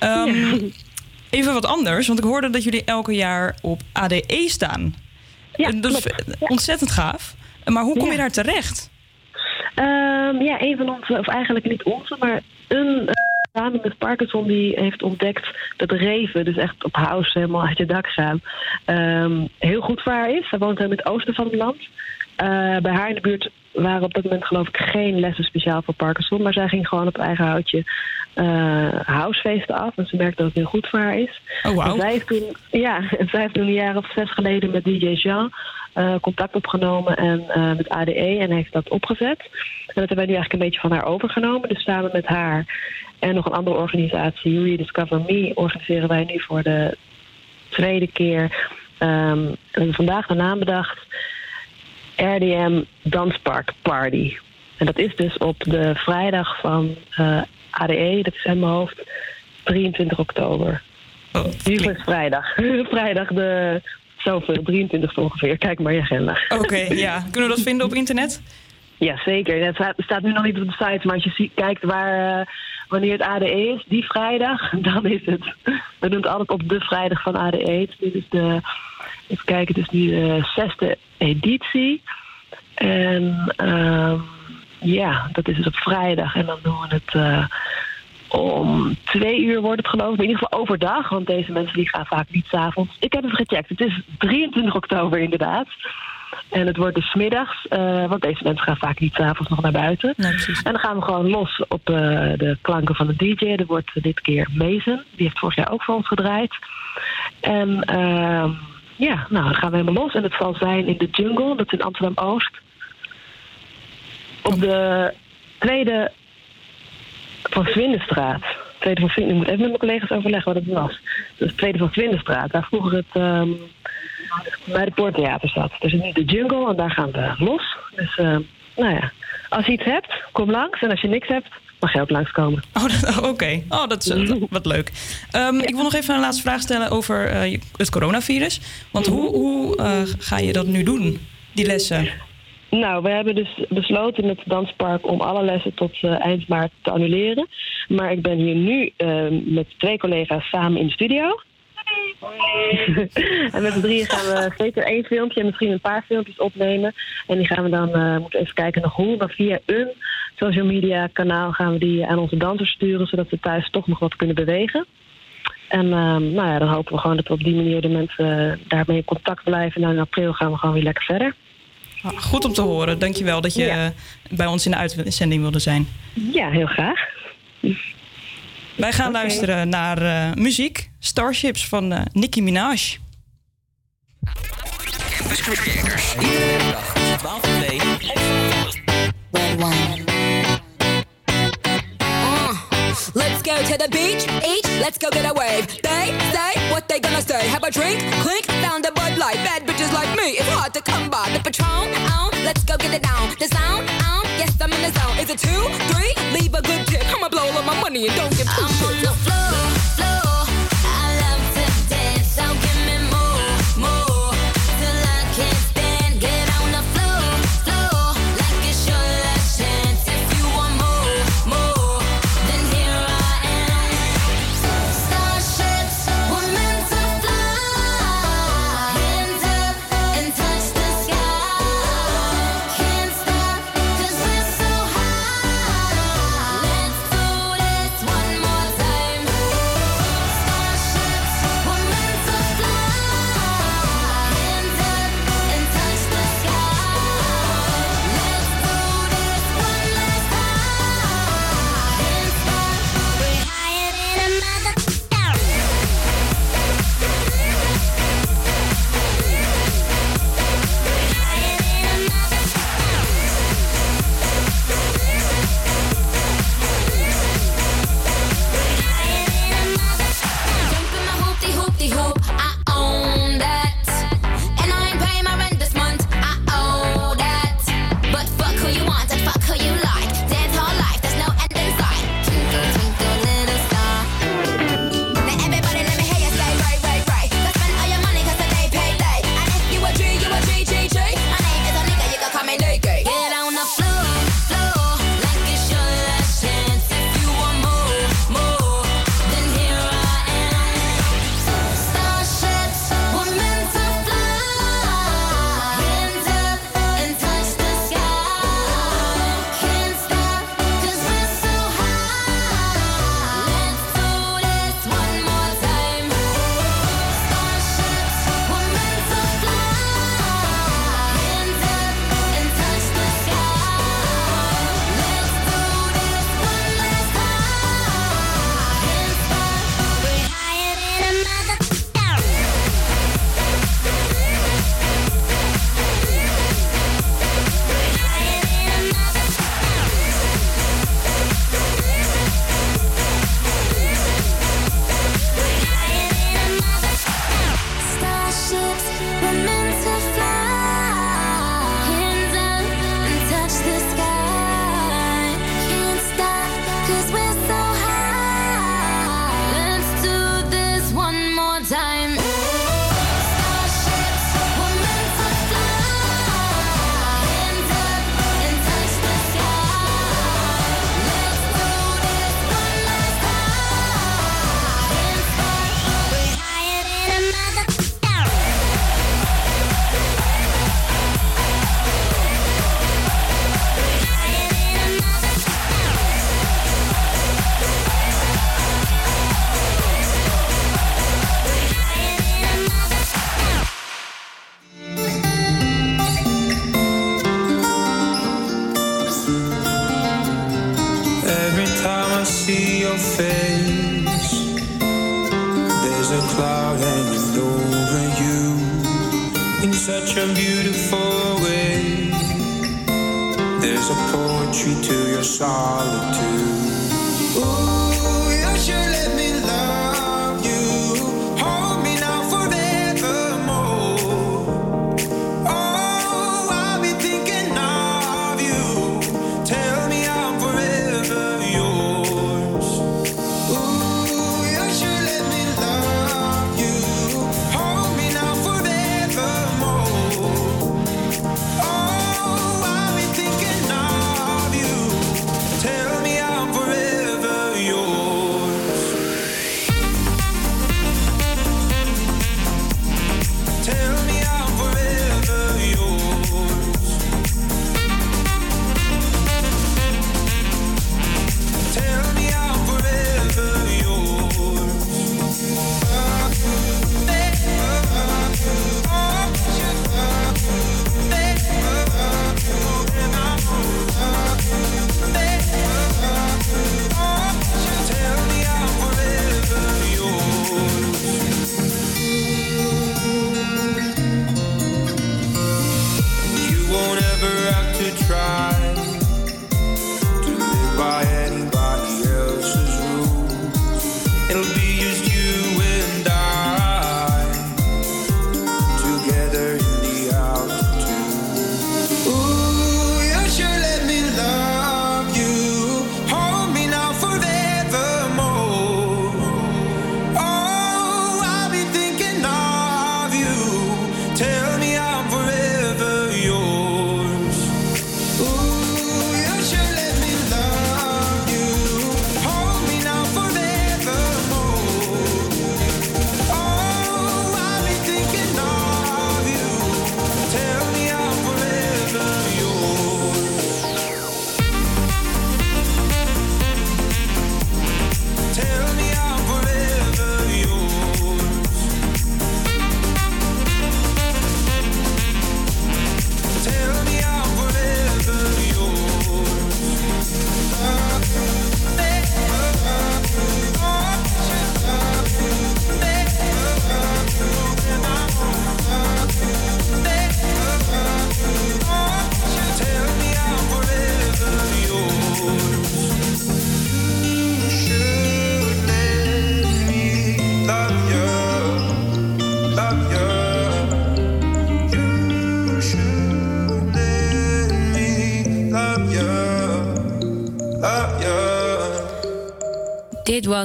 Um, ja. Even wat anders, want ik hoorde dat jullie elke jaar op ADE staan. Ja, dat is ontzettend gaaf. Maar hoe kom je daar terecht? Um, ja, een van onze, of eigenlijk niet onze, maar een dame met Parkinson die heeft ontdekt dat reven, dus echt op house helemaal uit je dak gaan, um, heel goed voor haar is. Zij woont in het oosten van het land. Uh, bij haar in de buurt waren op dat moment geloof ik geen lessen speciaal voor Parkinson, maar zij ging gewoon op eigen houtje uh, housefeesten af en ze merkte dat het heel goed voor haar is. Oh, wow. en zij heeft toen, ja, en zij heeft toen een jaar of zes geleden met DJ Jean uh, contact opgenomen en uh, met ADE en heeft dat opgezet. En dat hebben wij nu eigenlijk een beetje van haar overgenomen. Dus samen met haar en nog een andere organisatie, Rediscover Me, organiseren wij nu voor de tweede keer. Um, en vandaag de naam bedacht. RDM Danspark Party. En dat is dus op de vrijdag van uh, ADE, dat is in mijn hoofd, 23 oktober. Oh, Nu is vrijdag. vrijdag de zoveel, 23 ongeveer. Kijk maar je agenda. Oké, okay, ja. Kunnen we dat vinden op internet? Ja, zeker. Het staat, staat nu nog niet op de site, maar als je ziet, kijkt waar, uh, wanneer het ADE is, die vrijdag, dan is het. We doen het altijd op de vrijdag van ADE. Dit is de, even kijken, het is nu de zesde editie. En uh, ja, dat is dus op vrijdag. En dan doen we het uh, om twee uur wordt het geloof ik. In ieder geval overdag, want deze mensen die gaan vaak niet s'avonds. Ik heb het gecheckt. Het is 23 oktober inderdaad. En het wordt dus middags, uh, want deze mensen gaan vaak niet s'avonds nog naar buiten. Nee, en dan gaan we gewoon los op uh, de klanken van de DJ. Er wordt dit keer Mason. Die heeft vorig jaar ook voor ons gedraaid. En uh, ja, nou, dan gaan we helemaal los. En het zal zijn in de Jungle, dat is in Amsterdam-Oost. Op de tweede van Swindenstraat. Tweede van Swindenstraat. Ik moet even met mijn collega's overleggen wat het was. Dus tweede van Swindenstraat. Daar vroeger het um, bij de Poorttheater zat. Dus nu de Jungle en daar gaan we los. Dus uh, nou ja, als je iets hebt, kom langs. En als je niks hebt, mag je ook langskomen. Oh, oh, oké. Oh, dat is eh, wat leuk. Ehm, Ik wil nog even een laatste vraag stellen over eh, het coronavirus. Want hoe, hoe eh, ga je dat nu doen, die lessen? Nou, we hebben dus besloten met het danspark om alle lessen tot eind maart te annuleren. Maar ik ben hier nu eh, met twee collega's samen in de studio. en met z'n drieën gaan we zeker één filmpje en misschien een paar filmpjes opnemen. En die gaan we dan, moeten even kijken nog hoe. Maar via een social media kanaal gaan we die aan onze dansers sturen, zodat ze thuis toch nog wat kunnen bewegen. En ehm, nou ja, dan hopen we gewoon dat we op die manier de mensen eh, daarmee in contact blijven. En in april gaan we gewoon weer lekker verder. Ah, Goed om te horen. Dankjewel dat je eh, bij ons in de uitzending wilde zijn. Ja, heel graag. Wij gaan luisteren naar eh, muziek. Starships van eh, Nicki Minaj. Campus Creators. Iedere dag tussen 12 en 2 to the beach, each, let's go get a wave. They say what they gonna say. Have a drink, clink, found a Bud Light. Bad bitches like me, it's hard to come by. The Patron, on, let's go get it down. The sound, on, yes, I'm in the zone. Is it two, three? Leave a good tip. I'ma blow all my money and don't give two I'm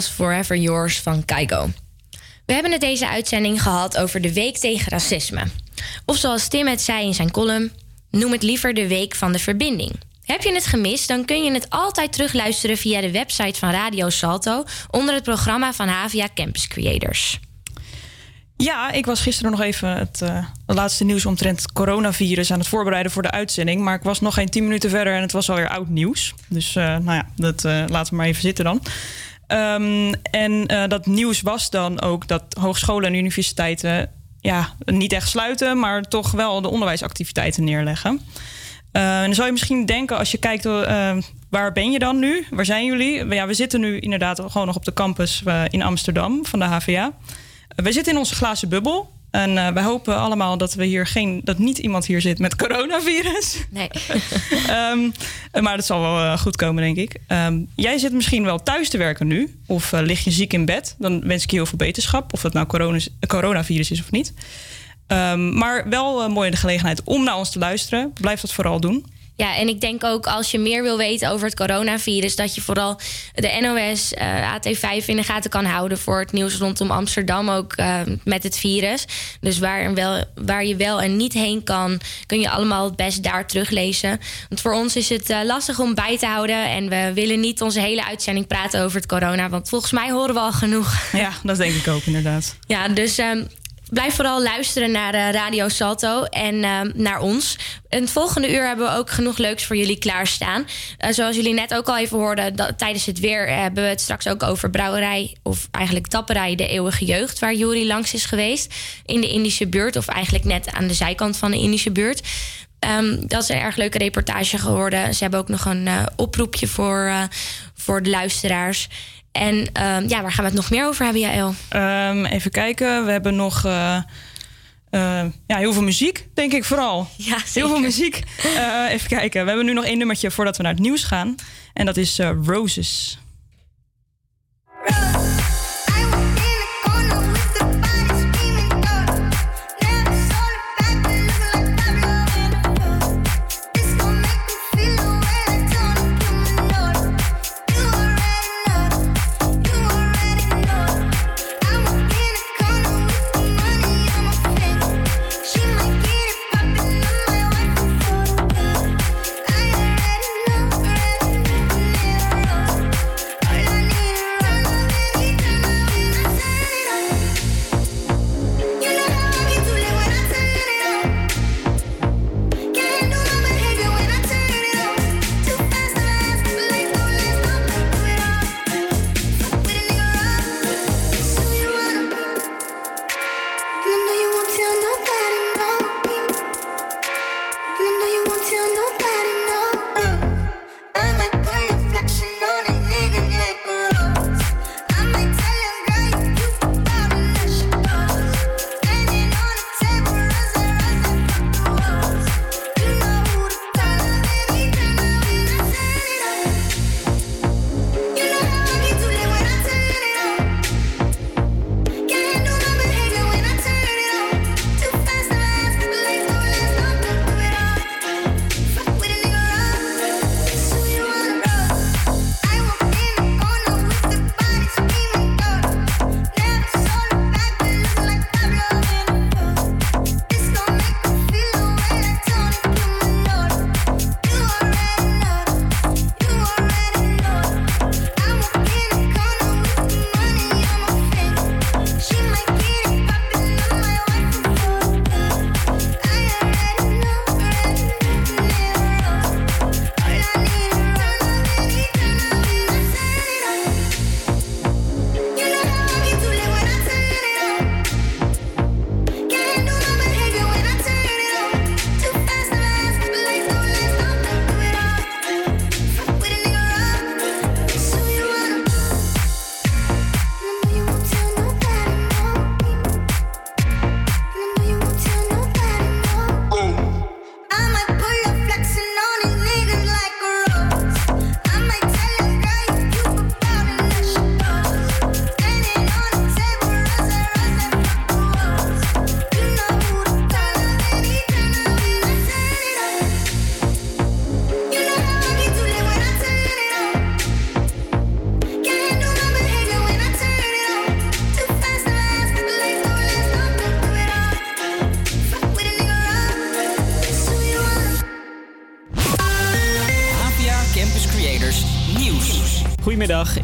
Forever Yours van Kaigo. We hebben het deze uitzending gehad over de Week tegen Racisme. Of zoals Tim het zei in zijn column, noem het liever de Week van de Verbinding. Heb je het gemist, dan kun je het altijd terugluisteren via de website van Radio Salto onder het programma van Havia Campus Creators. Ja, ik was gisteren nog even het, eh, laatste nieuws omtrent coronavirus aan het voorbereiden voor de uitzending. Maar ik was nog geen tien minuten verder en het was alweer oud nieuws. Dus eh, nou ja, dat eh, laten we maar even zitten dan. Ehm, en eh, dat nieuws was dan ook dat hogescholen en universiteiten ja, niet echt sluiten, maar toch wel de onderwijsactiviteiten neerleggen. Eh, en dan zou je misschien denken, als je kijkt, eh, waar ben je dan nu? Waar zijn jullie? Ja, we zitten nu inderdaad gewoon nog op de campus in Amsterdam van de HVA. We zitten in onze glazen bubbel. En eh, wij hopen allemaal dat we hier geen, dat niet iemand hier zit met coronavirus. Nee. Ehm, maar dat zal wel eh, goed komen, denk ik. Ehm, jij zit misschien wel thuis te werken nu, of eh, lig je ziek in bed. Dan wens ik je heel veel beterschap, of dat nou corona, coronavirus is of niet. Ehm, maar wel mooi de gelegenheid om naar ons te luisteren. Blijf dat vooral doen. Ja, en ik denk ook als je meer wil weten over het coronavirus, dat je vooral de NOS, eh, AT5 in de gaten kan houden voor het nieuws rondom Amsterdam ook eh, met het virus. Dus waar, wel, waar je wel en niet heen kan, kun je allemaal het best daar teruglezen. Want voor ons is het eh, lastig om bij te houden en we willen niet onze hele uitzending praten over het corona, want volgens mij horen we al genoeg. Ja, dat denk ik ook inderdaad. Ja, dus ehm, blijf vooral luisteren naar eh, Radio Salto en ehm, naar ons. Het volgende uur hebben we ook genoeg leuks voor jullie klaarstaan. Eh, zoals jullie net ook al even hoorden, dat, tijdens het weer eh, hebben we het straks ook over brouwerij, of eigenlijk tapperij De Eeuwige Jeugd, waar Juri langs is geweest in de Indische buurt, of eigenlijk net aan de zijkant van de Indische buurt. Ehm, dat is een erg leuke reportage geworden. Ze hebben ook nog een eh, oproepje voor, eh, voor de luisteraars. En ehm, ja, waar gaan we het nog meer over hebben, Jaël? Ehm, even kijken, we hebben nog eh, eh, ja, heel veel muziek, denk ik vooral. Ja, Heel veel muziek. Eh, even kijken, we hebben nu nog één nummertje voordat we naar het nieuws gaan. En dat is Roses.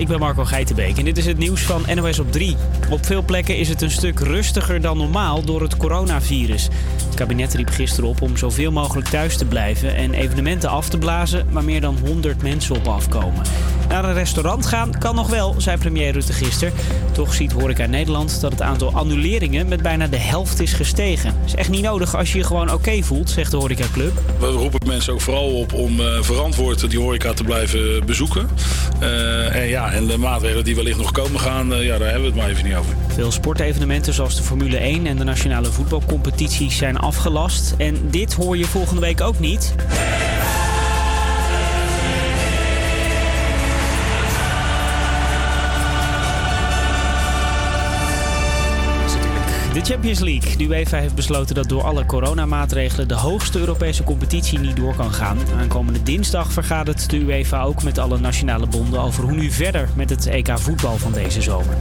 Ik ben Marco Geitenbeek en dit is het nieuws van NOS op 3. Op veel plekken is het een stuk rustiger dan normaal door het coronavirus. Het kabinet riep gisteren op om zoveel mogelijk thuis te blijven en evenementen af te blazen waar meer dan 100 mensen op afkomen. Naar een restaurant gaan kan nog wel, zei premier Rutte gisteren. Toch ziet Horeca Nederland dat het aantal annuleringen met bijna de helft is gestegen. Is echt niet nodig als je je gewoon oké voelt, zegt de horecaclub. We roepen mensen ook vooral op om eh, verantwoord die horeca te blijven bezoeken. Eh, en, ja, en de maatregelen die wellicht nog komen gaan, eh, ja, daar hebben we het maar even niet over. Veel sportevenementen zoals de Formule 1 en de nationale voetbalcompetities zijn afgelast. En dit hoor je volgende week ook niet. De Champions League. De UEFA heeft besloten dat door alle coronamaatregelen de hoogste Europese competitie niet door kan gaan. Aankomende dinsdag vergadert de UEFA ook met alle nationale bonden over hoe nu verder met het EK voetbal van deze zomer.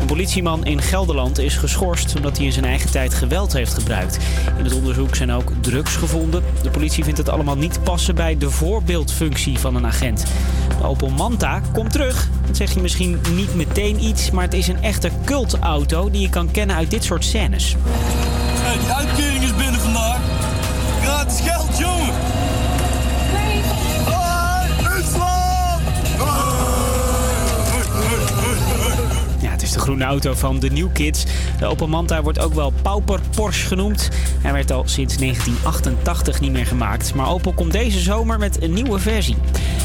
Een politieman in Gelderland is geschorst omdat hij in zijn eigen tijd geweld heeft gebruikt. In het onderzoek zijn ook drugs gevonden. De politie vindt het allemaal niet passen bij de voorbeeldfunctie van een agent. De Opel Manta komt terug. Dat zeg je misschien niet meteen iets, maar het is een echte cultauto die je kan kennen uit dit soort scènes. Die uitkering is binnen vandaag. Gratis geld, jongen. De groene auto van de New Kids. De Opel Manta wordt ook wel Pauper Porsche genoemd. Hij werd al sinds 1988 niet meer gemaakt. Maar Opel komt deze zomer met een nieuwe versie.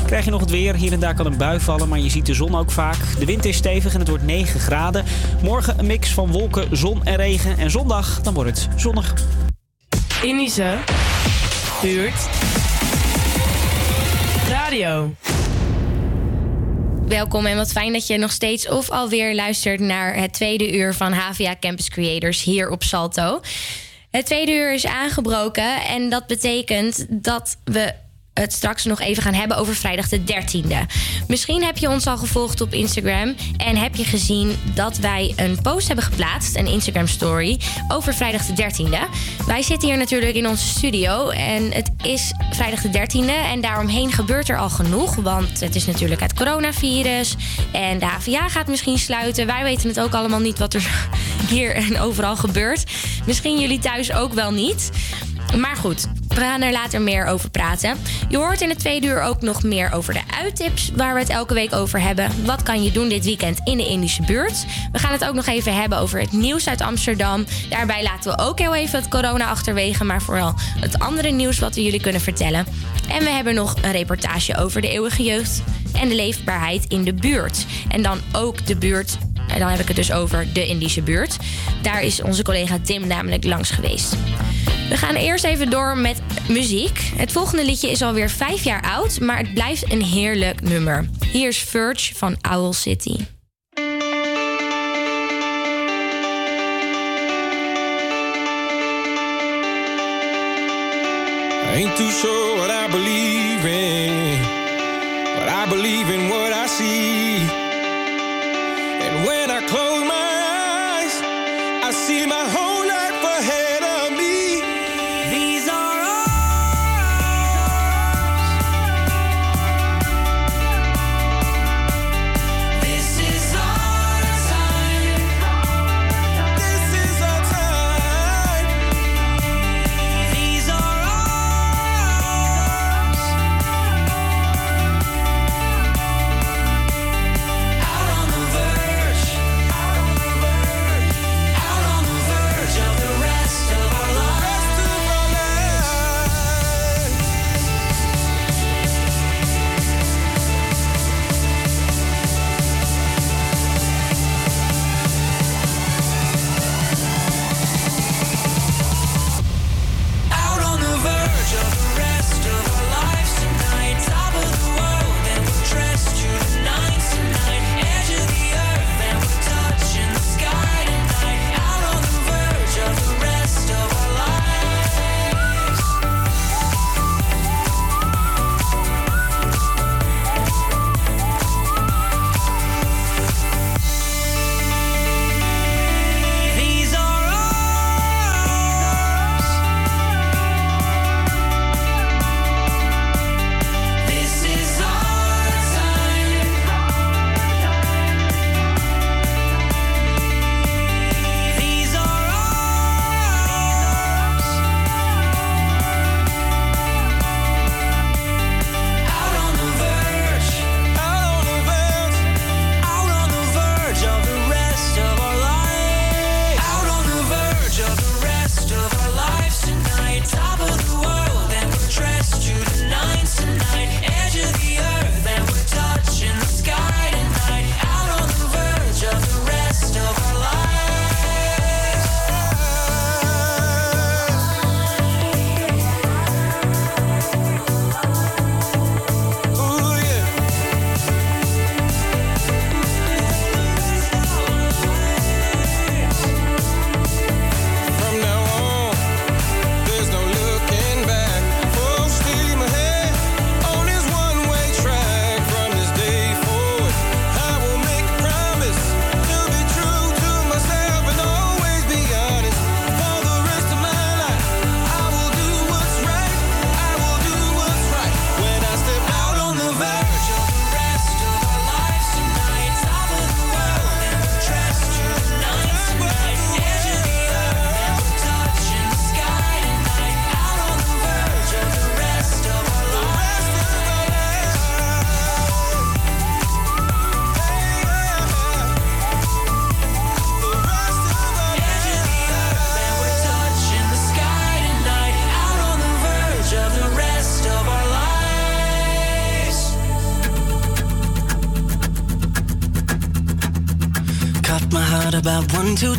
Krijg je nog het weer. Hier en daar kan een bui vallen, maar je ziet de zon ook vaak. De wind is stevig en het wordt 9 graden. Morgen een mix van wolken, zon en regen. En zondag, dan wordt het zonnig. Indische buurt radio. Welkom en wat fijn dat je nog steeds of alweer luistert naar het tweede uur van HVA Campus Creators hier op Salto. Het tweede uur is aangebroken en dat betekent dat we het straks nog even gaan hebben over vrijdag de 13e. Misschien heb je ons al gevolgd op Instagram en heb je gezien dat wij een post hebben geplaatst, een Instagram story, over vrijdag de 13e. Wij zitten hier natuurlijk in onze studio en het is vrijdag de 13e en daaromheen gebeurt er al genoeg, want het is natuurlijk het coronavirus en de HVA gaat misschien sluiten. Wij weten het ook allemaal niet wat er hier en overal gebeurt. Misschien jullie thuis ook wel niet. Maar goed, we gaan er later meer over praten. Je hoort in het tweede uur ook nog meer over de uittips waar we het elke week over hebben. Wat kan je doen dit weekend in de Indische buurt? We gaan het ook nog even hebben over het nieuws uit Amsterdam. Daarbij laten we ook heel even het corona achterwege, maar vooral het andere nieuws wat we jullie kunnen vertellen. En we hebben nog een reportage over de eeuwige jeugd en de leefbaarheid in de buurt. En dan ook de buurt en dan heb ik het dus over de Indische buurt. Daar is onze collega Tim namelijk langs geweest. We gaan eerst even door met muziek. Het volgende liedje is alweer vijf jaar oud, maar het blijft een heerlijk nummer. Hier is Verge van Owl City. Ain't too sure what I believe in, but I believe in what I see. When I close my eyes, I see my whole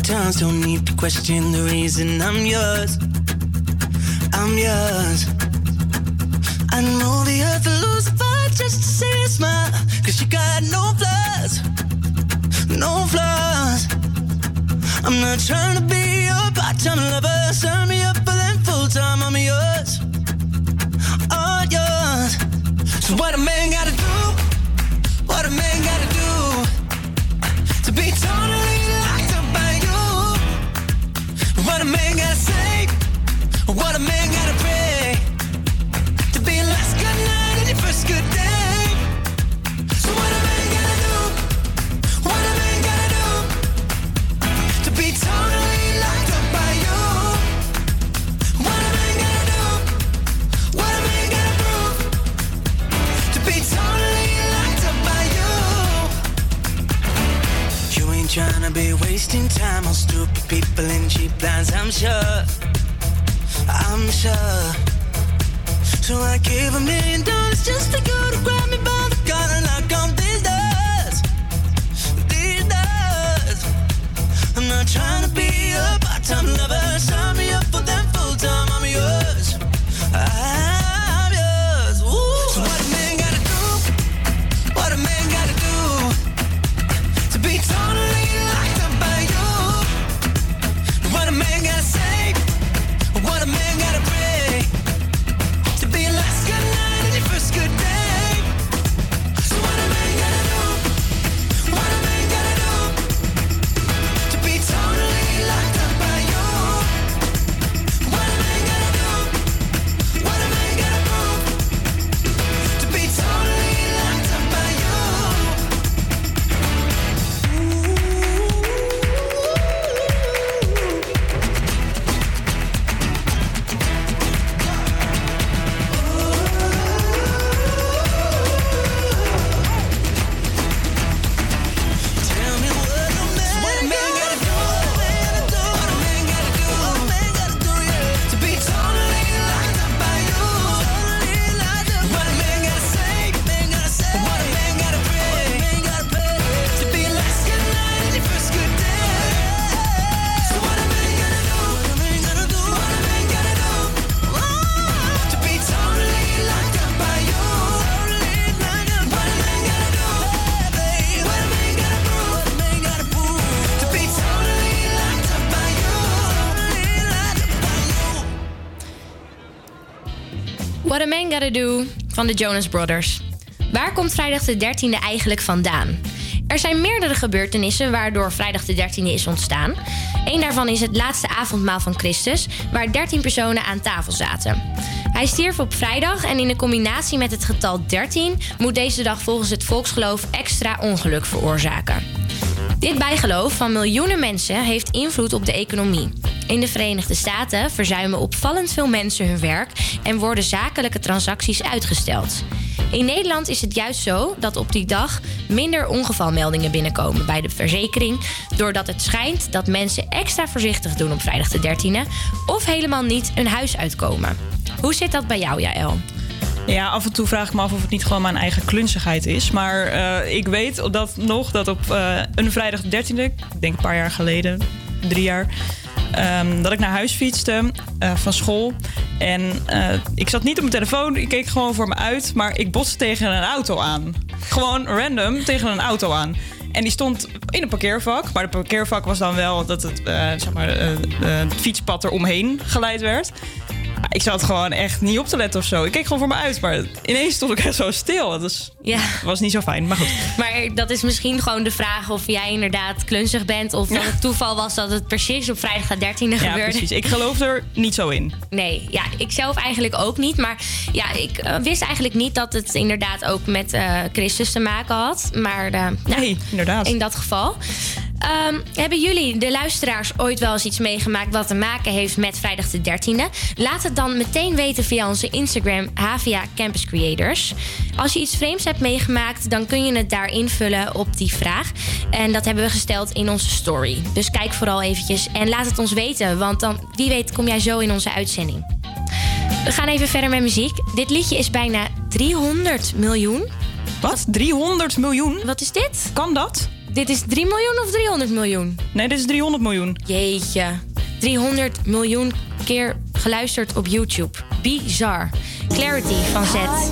times. Don't need to question the reason I'm yours. Wasting time on stupid people and cheap lines, I'm sure. I'm sure. So I gave a million dollars just for you to grab me by the collar and knock on these doors. These doors. I'm not trying to be a part-time lover. Sign me up for them full-time. I'm yours. I'm Gotta Do van de Jonas Brothers. Waar komt vrijdag de 13e eigenlijk vandaan? Er zijn meerdere gebeurtenissen waardoor vrijdag de 13e is ontstaan. Eén daarvan is het laatste avondmaal van Christus, waar 13 personen aan tafel zaten. Hij stierf op vrijdag en in de combinatie met het getal 13 moet deze dag volgens het volksgeloof extra ongeluk veroorzaken. Dit bijgeloof van miljoenen mensen heeft invloed op de economie. In de Verenigde Staten verzuimen opvallend veel mensen hun werk en worden zakelijke transacties uitgesteld. In Nederland is het juist zo dat op die dag minder ongevalmeldingen binnenkomen bij de verzekering, doordat het schijnt dat mensen extra voorzichtig doen op vrijdag de 13e of helemaal niet een huis uitkomen. Hoe zit dat bij jou, Jaël? Ja, af en toe vraag ik me af of het niet gewoon mijn eigen klunzigheid is. Maar eh, ik weet dat nog dat op eh, een vrijdag de 13e, ik denk een paar jaar geleden, drie jaar, ehm, dat ik naar huis fietste eh, van school. En eh, ik zat niet op mijn telefoon, ik keek gewoon voor me uit, maar ik botste tegen een auto aan. Gewoon random tegen een auto aan. En die stond in een parkeervak. Maar de parkeervak was dan wel dat het, eh, zeg maar, het fietspad eromheen geleid werd. Ik zat gewoon echt niet op te letten of zo. Ik keek gewoon voor me uit, maar ineens stond ik echt zo stil. Dat Ja. was niet zo fijn, maar goed. Maar dat is misschien gewoon de vraag of jij inderdaad klunzig bent. Of dat het toeval was dat het precies op vrijdag de 13e Ja, gebeurde. precies. Ik geloof er niet zo in. Nee, ja, ik zelf eigenlijk ook niet. Maar ja, ik eh, wist eigenlijk niet dat het inderdaad ook met eh, Christus te maken had. Maar eh, nee, inderdaad. in dat geval. Ehm, hebben jullie, de luisteraars, ooit wel eens iets meegemaakt wat te maken heeft met vrijdag de 13e? Laat het dan meteen weten via onze Instagram Havia Campus Creators. Als je iets vreemds hebt meegemaakt, dan kun je het daar invullen op die vraag. En dat hebben we gesteld in onze story. Dus kijk vooral eventjes en laat het ons weten, want dan wie weet kom jij zo in onze uitzending. We gaan even verder met muziek. Dit liedje is bijna 300 miljoen. Wat? 300 miljoen? Wat is dit? Kan dat? dit is 3 miljoen of 300 miljoen? Nee, dit is 300 miljoen. Jeetje. 300 miljoen keer geluisterd op YouTube. Bizar. Clarity van Zet.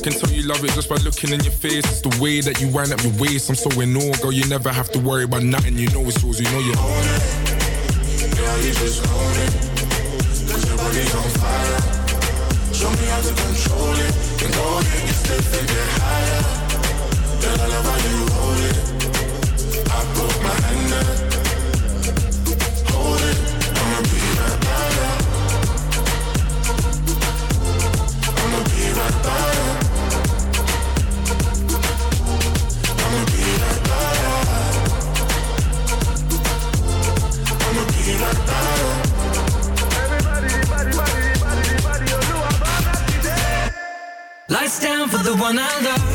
I can tell you love it just by looking in your face. It's the way that you wind up your waist. I'm so in awe, girl. You never have to worry about nothing. You know it's yours. You know you own it. Girl, you just own it. Cause your body's on fire. Show me how to control it. Then go ahead, get stiff and get higher. Girl, I love how you hold it. I put my hand there. The one I love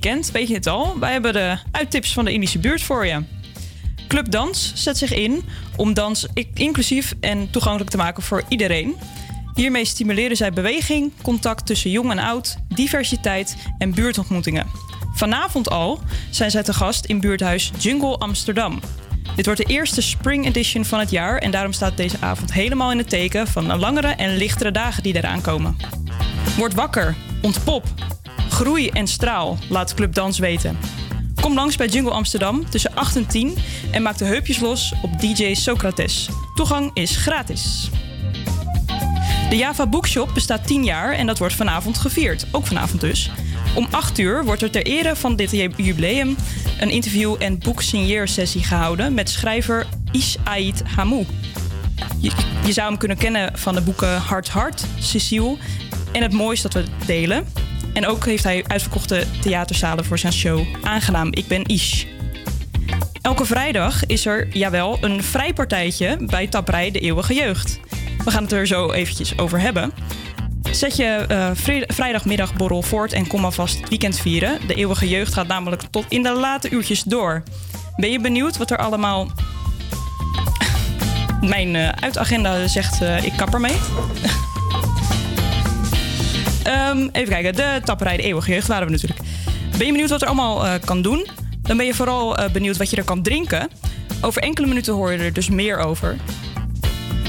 weekend? Weet je het al? Wij hebben de uittips van de Indische buurt voor je. Club Dans zet zich in om dans inclusief en toegankelijk te maken voor iedereen. Hiermee stimuleren zij beweging, contact tussen jong en oud, diversiteit en buurtontmoetingen. Vanavond al zijn zij te gast in buurthuis Jungle Amsterdam. Dit wordt de eerste Spring Edition van het jaar en daarom staat deze avond helemaal in het teken van de langere en lichtere dagen die eraan komen. Word wakker, ontpop, groei en straal, laat Club Dans weten. Kom langs bij Jungle Amsterdam tussen 8 en 10 en maak de heupjes los op DJ Socrates. Toegang is gratis. De Java Bookshop bestaat 10 jaar en dat wordt vanavond gevierd. Ook vanavond dus. Om 8 uur wordt er ter ere van dit jubileum een interview- en boeksigneersessie gehouden met schrijver Ish Ait Hamou. Je, zou hem kunnen kennen van de boeken Hart Hart, Cecile en Het Moois dat we delen. En ook heeft hij uitverkochte theaterzalen voor zijn show Aangenaam, ik ben Ish. Elke vrijdag is er, jawel, een vrijpartijtje bij Taprij de Eeuwige Jeugd. We gaan het er zo eventjes over hebben. Zet je vri- vrijdagmiddagborrel voort en kom alvast het weekend vieren. De Eeuwige Jeugd gaat namelijk tot in de late uurtjes door. Ben je benieuwd wat er allemaal... Mijn eh, uitagenda zegt eh, ik kap ermee. Ehm, even kijken, de tapperij de eeuwige jeugd waren we natuurlijk. Ben je benieuwd wat er allemaal eh, kan doen? Dan ben je vooral eh, benieuwd wat je er kan drinken. Over enkele minuten hoor je er dus meer over.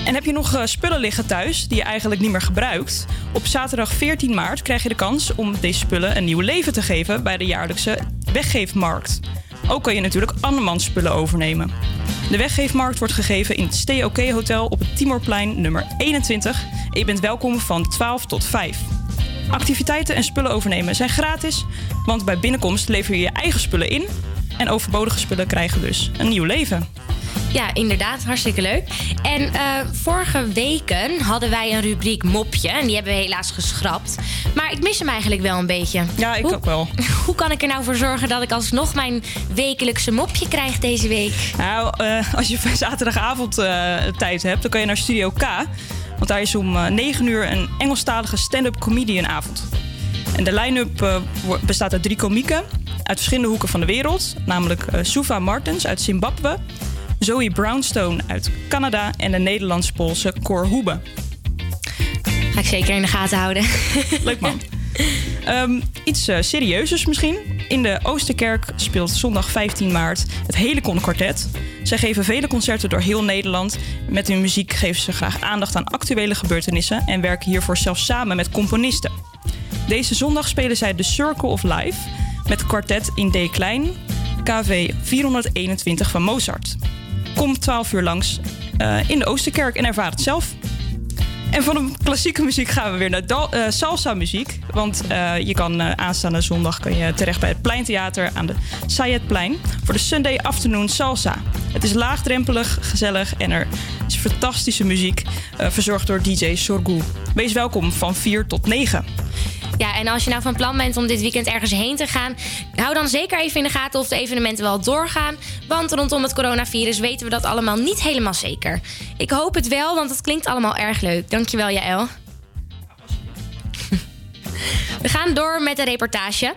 En heb je nog eh, spullen liggen thuis die je eigenlijk niet meer gebruikt? Op zaterdag 14 maart krijg je de kans om deze spullen een nieuw leven te geven bij de jaarlijkse weggeefmarkt. Ook kan je natuurlijk andermans spullen overnemen. De weggeefmarkt wordt gegeven in het Stay OK Hotel op het Timorplein nummer 21. En je bent welkom van 12 tot 5. Activiteiten en spullen overnemen zijn gratis, want bij binnenkomst lever je je eigen spullen in en overbodige spullen krijgen dus een nieuw leven. Ja, inderdaad. Hartstikke leuk. En eh, vorige weken hadden wij een rubriek Mopje. En die hebben we helaas geschrapt. Maar ik mis hem eigenlijk wel een beetje. Ja, ik ook wel. Hoe kan ik er nou voor zorgen dat ik alsnog mijn wekelijkse mopje krijg deze week? Nou, eh, als je zaterdagavond tijd hebt, dan kan je naar Studio K. Want daar is om eh, 9 uur een Engelstalige stand-up comedianavond. En de line-up eh, bestaat uit drie komieken uit verschillende hoeken van de wereld. Namelijk eh Suva Martens uit Zimbabwe, Zoe Brownstone uit Canada en de Nederlands-Poolse Cor Hoebe. Ga ik zeker in de gaten houden. Leuk man. Ehm, iets eh, serieuzers misschien. In de Oosterkerk speelt zondag 15 maart het hele Kwartet. Zij geven vele concerten door heel Nederland. Met hun muziek geven ze graag aandacht aan actuele gebeurtenissen en werken hiervoor zelfs samen met componisten. Deze zondag spelen zij The Circle of Life met kwartet in D klein, KV 421 van Mozart. Kom 12 uur langs eh, in de Oosterkerk en ervaar het zelf. En van de klassieke muziek gaan we weer naar eh, salsa muziek. Want eh, je kan eh, aanstaande zondag kan je terecht bij het Pleintheater aan de Sayedplein voor de Sunday Afternoon Salsa. Het is laagdrempelig, gezellig en er is fantastische muziek verzorgd door DJ Sorgu. Wees welkom van 4 tot 9. Ja, en als je nou van plan bent om dit weekend ergens heen te gaan, hou dan zeker even in de gaten of de evenementen wel doorgaan. Want rondom het coronavirus weten we dat allemaal niet helemaal zeker. Ik hoop het wel, want het klinkt allemaal erg leuk. Dankjewel, Jaël. We gaan door met de reportage.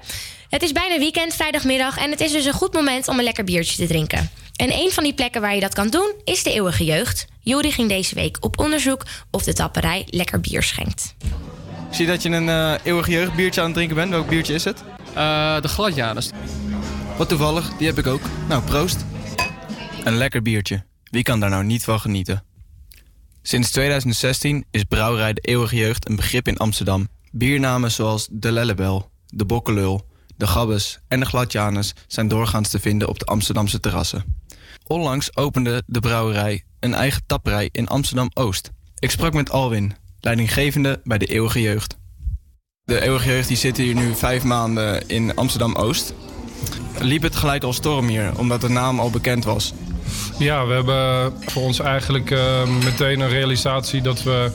Het is bijna weekend, vrijdagmiddag, en het is dus een goed moment om een lekker biertje te drinken. En een van die plekken waar je dat kan doen is de Eeuwige Jeugd. Jori ging deze week op onderzoek of de tapperij lekker bier schenkt. Ik zie dat je een eh eeuwige jeugdbiertje aan het drinken bent. Welk biertje is het? de gladjanus. Wat toevallig, die heb ik ook. Nou, proost. Een lekker biertje. Wie kan daar nou niet van genieten? Sinds 2016 is brouwerij de Eeuwige Jeugd een begrip in Amsterdam. Biernamen zoals de Lellebel, de Bokkelul, de Gabbes en de Gladjanus zijn doorgaans te vinden op de Amsterdamse terrassen. Onlangs opende de brouwerij een eigen tapperij in Amsterdam-Oost. Ik sprak met Alwin, leidinggevende bij de Eeuwige Jeugd. De Eeuwige Jeugd die zit hier nu vijf maanden in Amsterdam-Oost. Liep het gelijk al storm hier, omdat de naam al bekend was? Ja, we hebben voor ons eigenlijk eh, meteen een realisatie dat we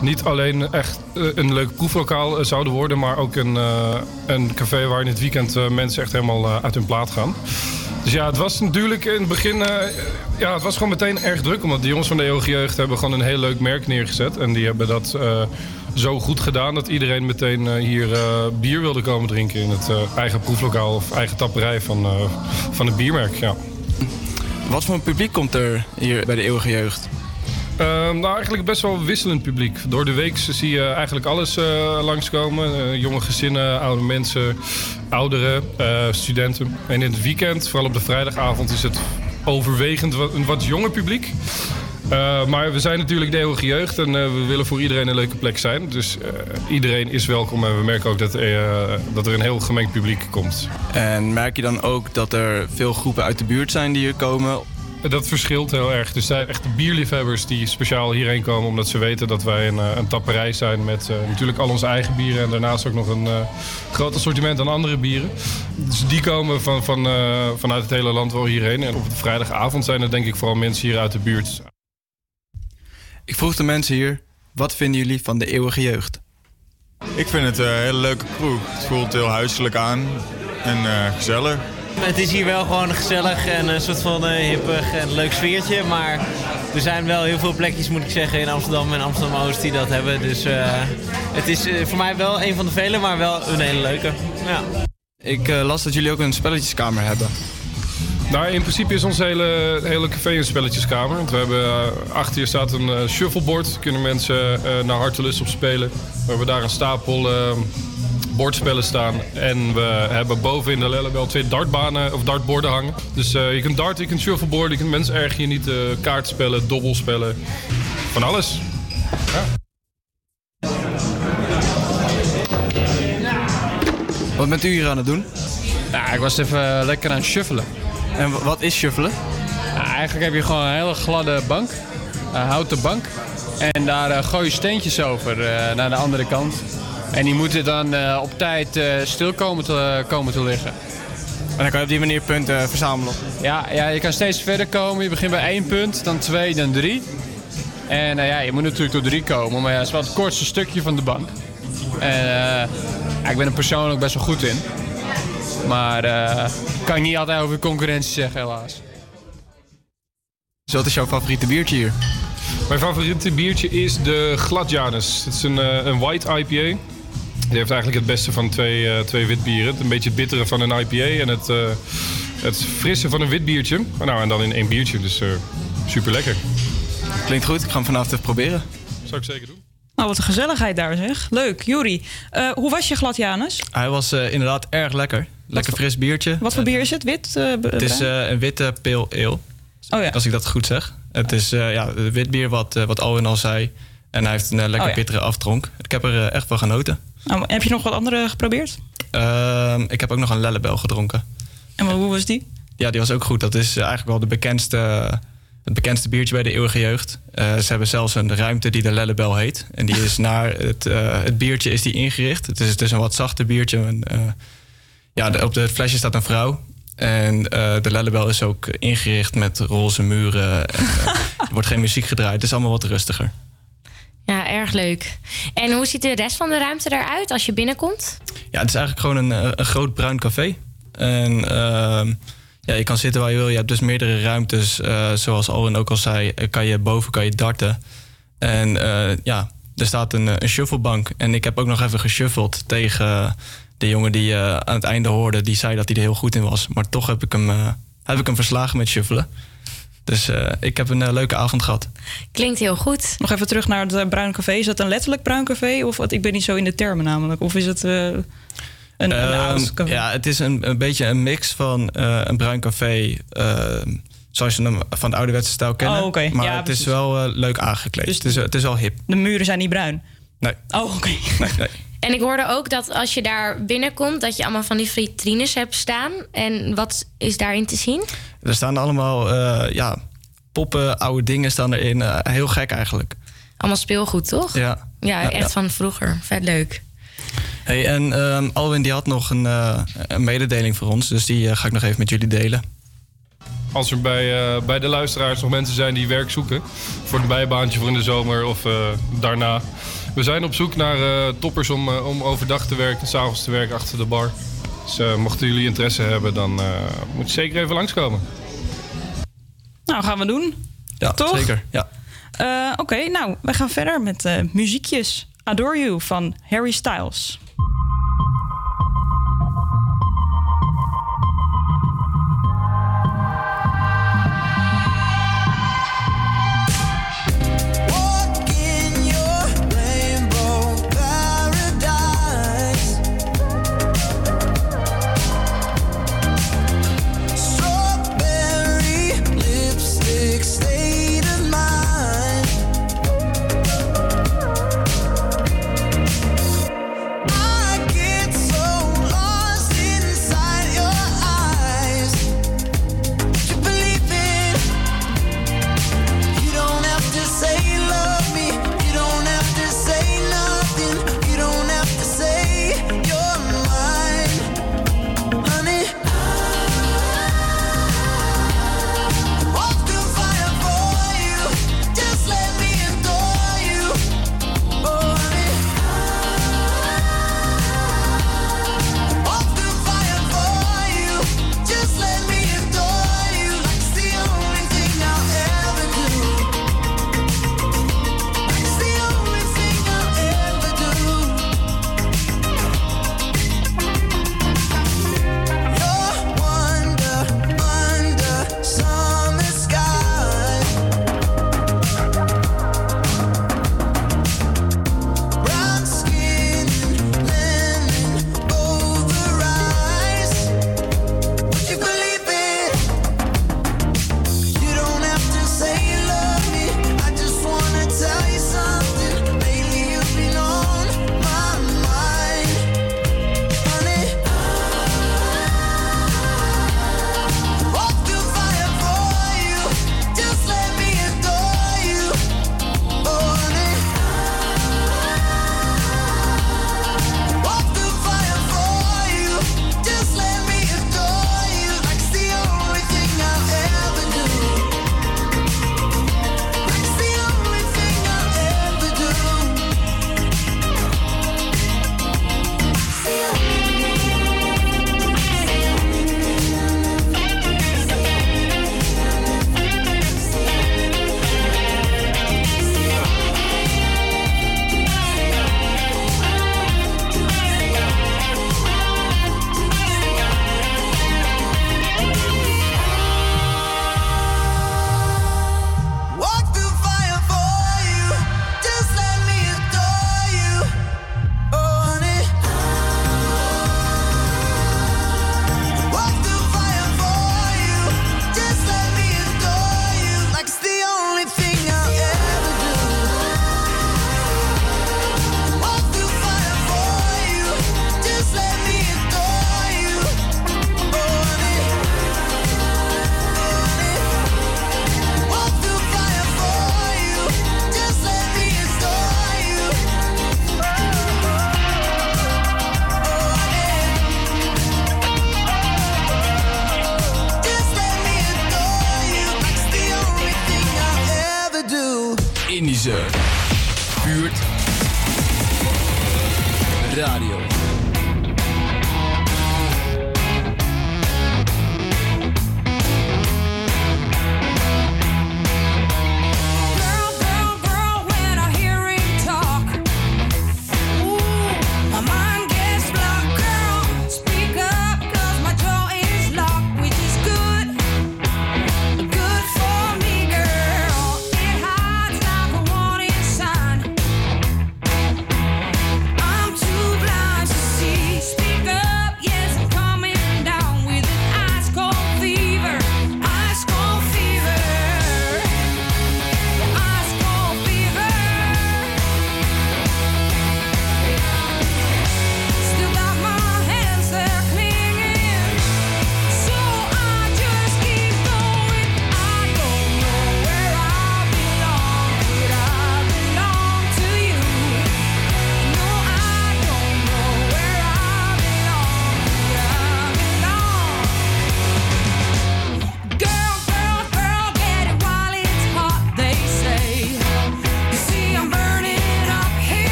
niet alleen echt eh, een leuk proeflokaal eh, zouden worden, maar ook een, een café waar in het weekend mensen echt helemaal uit hun plaat gaan. Dus ja, het was natuurlijk in het begin, eh, ja, het was gewoon meteen erg druk, omdat de jongens van de Eeuwige Jeugd hebben gewoon een heel leuk merk neergezet. En die hebben dat eh, zo goed gedaan dat iedereen meteen eh, hier bier wilde komen drinken in het eigen proeflokaal of eigen tapperij van, van het biermerk. Ja. Wat voor een publiek komt er hier bij de Eeuwige Jeugd? Ehm, nou, eigenlijk best wel wisselend publiek. Door de week zie je eigenlijk alles eh, langskomen. Eh, jonge gezinnen, oude mensen, ouderen, eh, studenten. En in het weekend, vooral op de vrijdagavond, is het overwegend een wat jonger publiek. Maar we zijn natuurlijk de eeuwige jeugd en we willen voor iedereen een leuke plek zijn. Dus iedereen is welkom en we merken ook dat, dat er een heel gemengd publiek komt. En merk je dan ook dat er veel groepen uit de buurt zijn die hier komen? Dat verschilt heel erg. Er zijn echt de bierliefhebbers die speciaal hierheen komen... omdat ze weten dat wij een, eh, een tapperij zijn met eh, natuurlijk al onze eigen bieren... en daarnaast ook nog een eh, groot assortiment aan andere bieren. Dus die komen van, van, eh, vanuit het hele land wel hierheen. En op de vrijdagavond zijn er denk ik vooral mensen hier uit de buurt. Ik vroeg de mensen hier, wat vinden jullie van de Eeuwige Jeugd? Ik vind het een hele leuke kroeg. Het voelt heel huiselijk aan en eh, gezellig. Het is hier wel gewoon gezellig en een soort van eh, hippig en leuk sfeertje. Maar er zijn wel heel veel plekjes, moet ik zeggen, in Amsterdam en Amsterdam-Oost die dat hebben. Dus eh, het is eh, voor mij wel een van de vele, maar wel een hele leuke. Ja. Ik eh, las dat jullie ook een spelletjeskamer hebben. Nou, in principe is ons hele, hele café een spelletjeskamer. Want we hebben, eh, achter hier staat een eh, shuffleboard. Kunnen mensen eh, naar hartelust op spelen. We hebben daar een stapel eh, bordspellen staan. En we hebben boven in de Lellebel twee dartbanen of dartborden hangen. Dus eh, je kunt darten, je kunt shuffleboarden, je kunt mensen erg hier niet uh, kaartspellen, dobbelspellen. Van alles. Ja. Wat bent u hier aan het doen? Ja, ik was even lekker aan het shuffelen. En wat is shuffelen? Ja, eigenlijk heb je gewoon een hele gladde bank, een houten bank. En daar eh, gooi je steentjes over eh, naar de andere kant. En die moeten dan eh, op tijd eh, stil komen te, komen te liggen. dan kan je op die manier punten verzamelen. Ja, ja, je kan steeds verder komen. Je begint bij één punt, dan twee, dan drie. En eh, ja, je moet natuurlijk tot drie komen. Maar ja, het is wel het kortste stukje van de bank. En eh, ja, ik ben er persoonlijk best wel goed in. Maar eh kan ik niet altijd over concurrentie zeggen, helaas. Dus wat is jouw favoriete biertje hier? Mijn favoriete biertje is de Gladjanus. Het is een, eh, een white IPA. Die heeft eigenlijk het beste van twee, eh, twee witbieren. Een beetje het bittere van een IPA en het, eh, het frisse van een wit biertje. Nou, en dan in één biertje, dus super lekker. Klinkt goed, ik ga hem vanavond even proberen. Zou ik zeker doen. Nou, wat een gezelligheid daar zeg. Leuk. Juri, eh, hoe was je glad, Janus? Hij was eh, inderdaad erg lekker. Lekker fris biertje. Wat voor bier is het? Wit? eh, Het is eh, een witte pale ale. Oh ja. Als ik dat goed zeg. Het is eh, ja, een wit bier wat, eh, wat Owen al zei. En hij heeft een eh, lekker Oh ja. bittere aftronk. Ik heb er eh, echt van genoten. Oh, heb je nog wat andere geprobeerd? Ehm, ik heb ook nog een Lellebel gedronken. En wat- hoe was die? Ja, die was ook goed. Dat is eigenlijk wel de bekendste, het bekendste biertje bij de eeuwige jeugd. Eh, ze hebben zelfs een ruimte die de Lellebel heet. En die is naar het, eh, het biertje is die ingericht. Het is, het is een wat zachter biertje. En, eh, ja, op het flesje staat een vrouw. En de Lellebel is ook ingericht met roze muren. En, er wordt geen muziek gedraaid. Het is allemaal wat rustiger. Ja, erg leuk. En hoe ziet de rest van de ruimte eruit als je binnenkomt? Ja, het is eigenlijk gewoon een, eh, een groot bruin café. En ehm, ja, je kan zitten waar je wil. Je hebt dus meerdere ruimtes. eh, zoals Owen ook al zei, eh, kan je boven kan je darten. En ja, er staat een, een shufflebank. En ik heb ook nog even geshuffeld tegen de jongen die aan het einde hoorde. Die zei dat hij er heel goed in was. Maar toch heb ik hem, heb ik hem verslagen met shuffelen. Dus eh, ik heb een eh, leuke avond gehad. Klinkt heel goed. Nog even terug naar het eh, bruin café. Is dat een letterlijk bruin café? Of wat? Ik ben niet zo in de termen namelijk. Of is het eh, een, een Ehm, oud café? ja, het is een, een beetje een mix van eh, een bruin café. ehm, zoals je hem van de ouderwetse stijl kennen. Oh, oké. Maar Ja, het precies. is wel leuk aangekleed. Dus het, is, het is wel hip. De muren zijn niet bruin? Nee. Oh, oké. Nee, nee. En ik hoorde ook dat als je daar binnenkomt, dat je allemaal van die vitrines hebt staan. En wat is daarin te zien? Er staan allemaal eh, ja, poppen, oude dingen staan erin. Eh, heel gek eigenlijk. Allemaal speelgoed, toch? Ja. Ja, Ja, echt ja. van vroeger. Vet leuk. Hey, en ehm, Alwin die had nog een, eh, een mededeling voor ons. Dus die ga ik nog even met jullie delen. Als er bij, eh, bij de luisteraars nog mensen zijn die werk zoeken... voor een bijbaantje voor in de zomer of eh, daarna... We zijn op zoek naar eh, toppers om, eh, om overdag te werken... en s'avonds te werken achter de bar. Dus eh, mochten jullie interesse hebben, dan eh, moet je zeker even langskomen. Nou, gaan we doen. Ja, Toch? zeker. Ja. Eh, Oké, nou, we gaan verder met eh, muziekjes. Adore You van Harry Styles.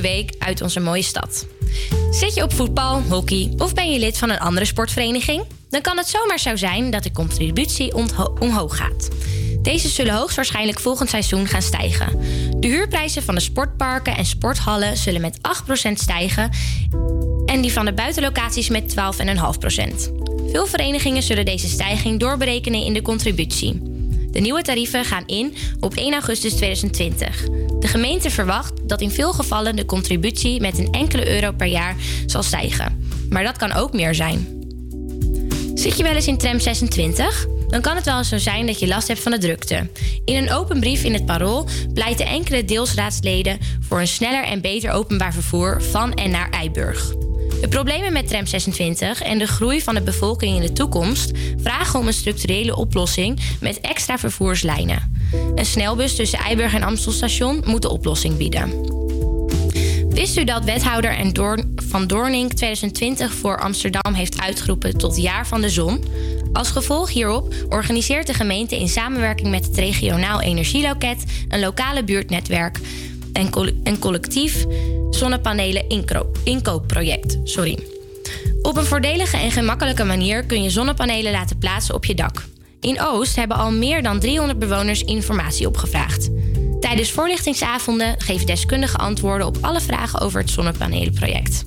Week uit onze mooie stad. Zit je op voetbal, hockey of ben je lid van een andere sportvereniging? Dan kan het zomaar zo zijn dat de contributie omhoog gaat. Deze zullen hoogstwaarschijnlijk volgend seizoen gaan stijgen. De huurprijzen van de sportparken en sporthallen zullen met 8% stijgen en die van de buitenlocaties met 12,5%. Veel verenigingen zullen deze stijging doorberekenen in de contributie. De nieuwe tarieven gaan in op 1 augustus 2020. De gemeente verwacht dat in veel gevallen de contributie met een enkele euro per jaar zal stijgen. Maar dat kan ook meer zijn. Zit je wel eens in tram 26? Dan kan het wel eens zo zijn dat je last hebt van de drukte. In een open brief in het Parool pleiten enkele deelsraadsleden voor een sneller en beter openbaar vervoer van en naar Eiburg. De problemen met tram 26 en de groei van de bevolking in de toekomst vragen om een structurele oplossing met extra vervoerslijnen. Een snelbus tussen Eiburg en Amstelstation moet de oplossing bieden. Wist u dat wethouder en van Doorning 2020 voor Amsterdam heeft uitgeroepen tot Jaar van de Zon? Als gevolg hierop organiseert de gemeente in samenwerking met het regionaal energieloket een lokale buurtnetwerk en, een collectief zonnepanelen inkoopproject. Sorry. Op een voordelige en gemakkelijke manier kun je zonnepanelen laten plaatsen op je dak. In Oost hebben al meer dan 300 bewoners informatie opgevraagd. Tijdens voorlichtingsavonden geven deskundigen antwoorden op alle vragen over het zonnepanelenproject.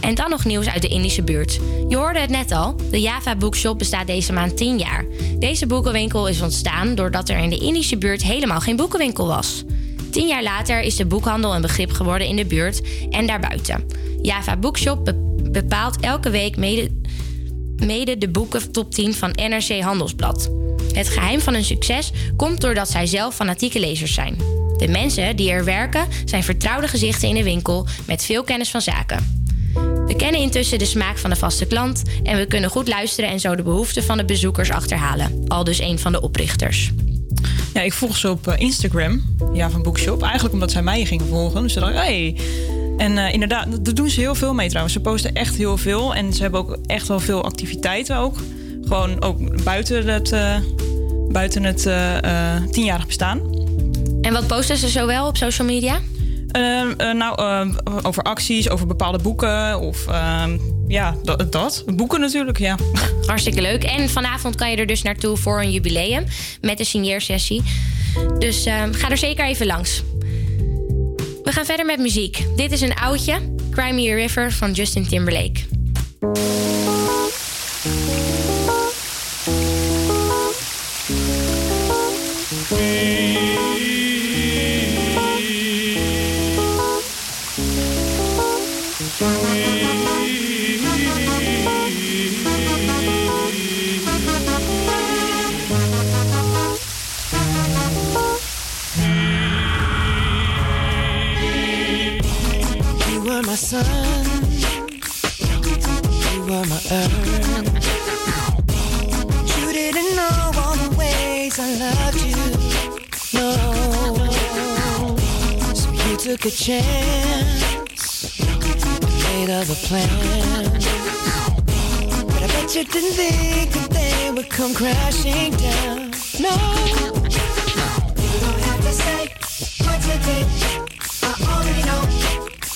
En dan nog nieuws uit de Indische buurt. Je hoorde het net al, de Java Bookshop bestaat deze maand 10 jaar. Deze boekenwinkel is ontstaan doordat er in de Indische buurt helemaal geen boekenwinkel was. Tien jaar later is de boekhandel een begrip geworden in de buurt en daarbuiten. Java Bookshop be- bepaalt elke week mede, mede de boeken top 10 van NRC Handelsblad. Het geheim van hun succes komt doordat zij zelf fanatieke lezers zijn. De mensen die er werken zijn vertrouwde gezichten in de winkel met veel kennis van zaken. We kennen intussen de smaak van de vaste klant en we kunnen goed luisteren en zo de behoeften van de bezoekers achterhalen. Al dus een van de oprichters. Ja, ik volg ze op eh, Instagram, ja, van Bookshop. Eigenlijk omdat zij mij gingen volgen. Dus ze dacht ik, hey. En eh, inderdaad, daar doen ze heel veel mee trouwens. Ze posten echt heel veel. En ze hebben ook echt wel veel activiteiten ook. Gewoon ook buiten het, eh, buiten het eh, tienjarig bestaan. En wat posten ze zowel op social media? Ehm, eh, nou, over acties, over bepaalde boeken. Of ehm, ja, dat, dat. Boeken natuurlijk, ja. Hartstikke leuk. En vanavond kan je er dus naartoe voor een jubileum met een signeersessie. Dus ehm, ga er zeker even langs. We gaan verder met muziek. Dit is een oudje, Cry Me a River van Justin Timberlake. Sun. You were my earth. You didn't know all the ways I loved you. No. So you took a chance. Made other plans. But I bet you didn't think that they would come crashing down. No. You don't have to say what you did. I already know.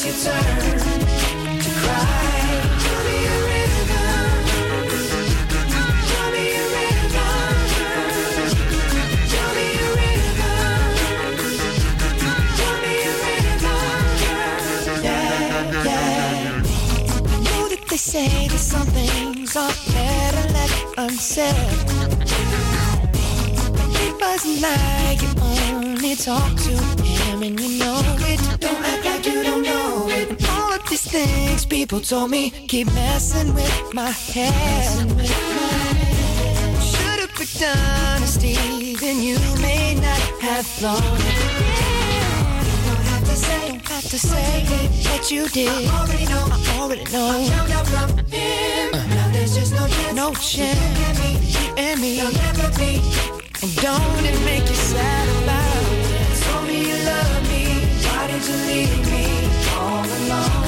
It's turn to cry. Me a me a me a me a. Yeah, yeah. Know that they say that some things are better left unsaid. Wasn't like you only talk to him and you know it. These things people told me keep messing with my head. Should've picked honesty, then you may not have flown. Don't have to say, don't have to say that you did. I already know, I already know. I out from him. Uh-huh. Now there's just no chance. No chance. You and me, you and me. Never be. And don't it make you sad about it? Told me you love me. Why did you leave me all alone?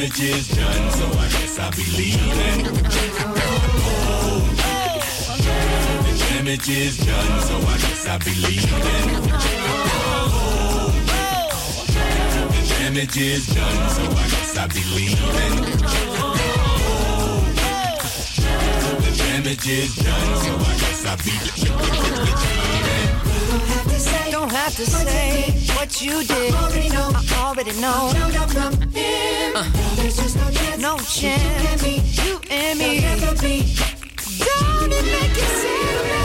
damage is done, so I guess I'll be leaving. The damage is done, so I guess I'll leaving. The damage is done, so I guess I'll leaving. The damage is done, so I guess I'll be leaving. Don't have to say, Don't have to say what you did. I already know. I already know. No, no, from him. Uh. There's just no chance. No You chance. and me. You and me. There'll never be. Don't it make you serious? Go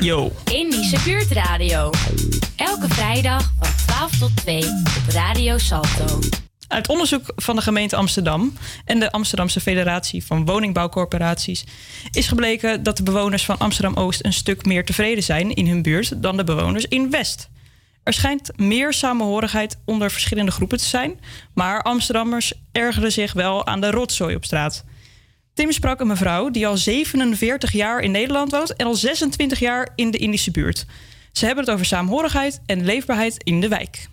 Yo. Indische Buurtradio. Elke vrijdag van 12 tot 2 op Radio Salto. Uit onderzoek van de gemeente Amsterdam en de Amsterdamse Federatie van Woningbouwcorporaties is gebleken dat de bewoners van Amsterdam Oost een stuk meer tevreden zijn in hun buurt dan de bewoners in West. Er schijnt meer samenhorigheid onder verschillende groepen te zijn, maar Amsterdammers ergeren zich wel aan de rotzooi op straat. Tim sprak een mevrouw die al 47 jaar in Nederland woont en al 26 jaar in de Indische buurt. Ze hebben het over saamhorigheid en leefbaarheid in de wijk.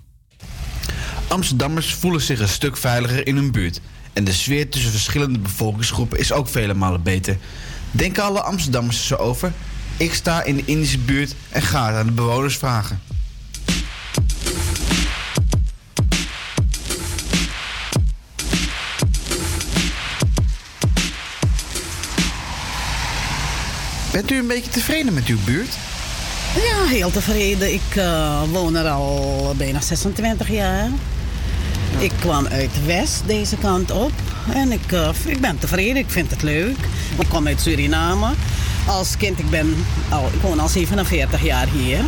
Amsterdammers voelen zich een stuk veiliger in hun buurt. En de sfeer tussen verschillende bevolkingsgroepen is ook vele malen beter. Denken alle Amsterdammers er zo over? Ik sta in de Indische buurt en ga het aan de bewoners vragen. Bent u een beetje tevreden met uw buurt? Ja, heel tevreden. Ik eh, woon er al bijna 26 jaar. Ik kwam uit West, deze kant op. En ik, eh, ik ben tevreden, ik vind het leuk. Ik kom uit Suriname. Als kind, ik, ben al, ik woon al 47 jaar hier.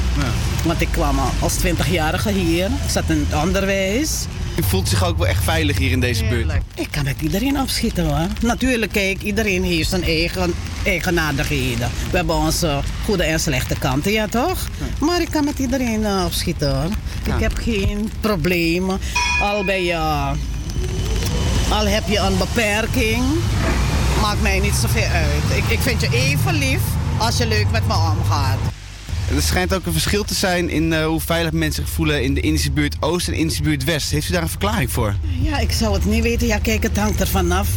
Want ik kwam al als 20-jarige hier. Ik zat in het onderwijs. U voelt zich ook wel echt veilig hier in deze buurt? Ik kan met iedereen opschieten hoor. Natuurlijk, kijk, iedereen heeft zijn eigen eigenaardigheden. We hebben onze goede en slechte kanten, ja toch? Maar ik kan met iedereen eh, opschieten hoor. Ik heb geen problemen. Al ben je... Al heb je een beperking, maakt mij niet zoveel uit. Ik, ik vind je even lief als je leuk met me omgaat. Er schijnt ook een verschil te zijn in eh, hoe veilig mensen zich voelen in de Indische buurt Oost en Indische buurt West. Heeft u daar een verklaring voor? Ja, ik zou het niet weten. Ja, kijk, het hangt er vanaf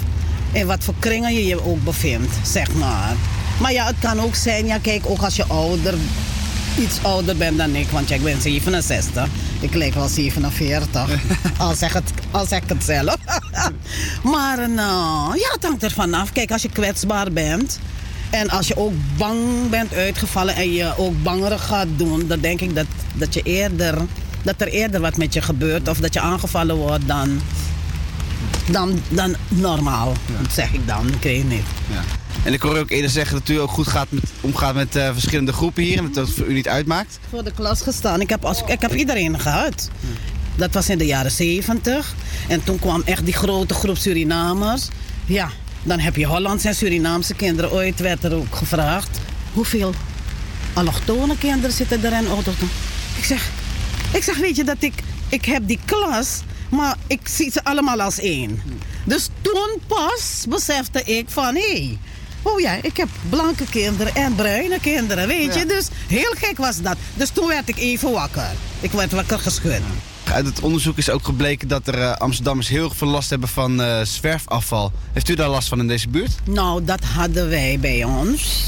in wat voor kringen je je ook bevindt, zeg maar. Maar ja, het kan ook zijn, ja, kijk, ook als je ouder, iets ouder bent dan ik, want ja, ik ben 67. Ik lijk wel 47, al, zeg het, al zeg ik het zelf. maar uh, ja, het hangt er vanaf. Kijk, als je kwetsbaar bent en als je ook bang bent uitgevallen en je ook bangerig gaat doen, dan denk ik dat, dat, je eerder, dat er eerder wat met je gebeurt of dat je aangevallen wordt dan, dan, dan normaal, zeg ik dan. Ik weet niet. Ja. En ik hoor ook eerder zeggen dat u ook goed gaat met, omgaat met eh, verschillende groepen hier en dat dat voor u niet uitmaakt. Voor de klas gestaan. Ik heb, als, ik heb iedereen gehad. Dat was in de jaren 70. En toen kwam echt die grote groep Surinamers. Ja, dan heb je Hollandse en Surinaamse kinderen. Ooit werd er ook gevraagd: hoeveel allochtone kinderen zitten er in auto's? Ik zeg, ik zeg, weet je dat ik, ik heb die klas, maar ik zie ze allemaal als één. Dus toen pas besefte ik van hé. Hey, Oh ja, ik heb blanke kinderen en bruine kinderen, weet je. Ja. Dus heel gek was dat. Dus toen werd ik even wakker. Ik werd wakker geschud. Uit het onderzoek is ook gebleken dat er eh, Amsterdammers heel veel last hebben van eh, zwerfafval. Heeft u daar last van in deze buurt? Nou, dat hadden wij bij ons.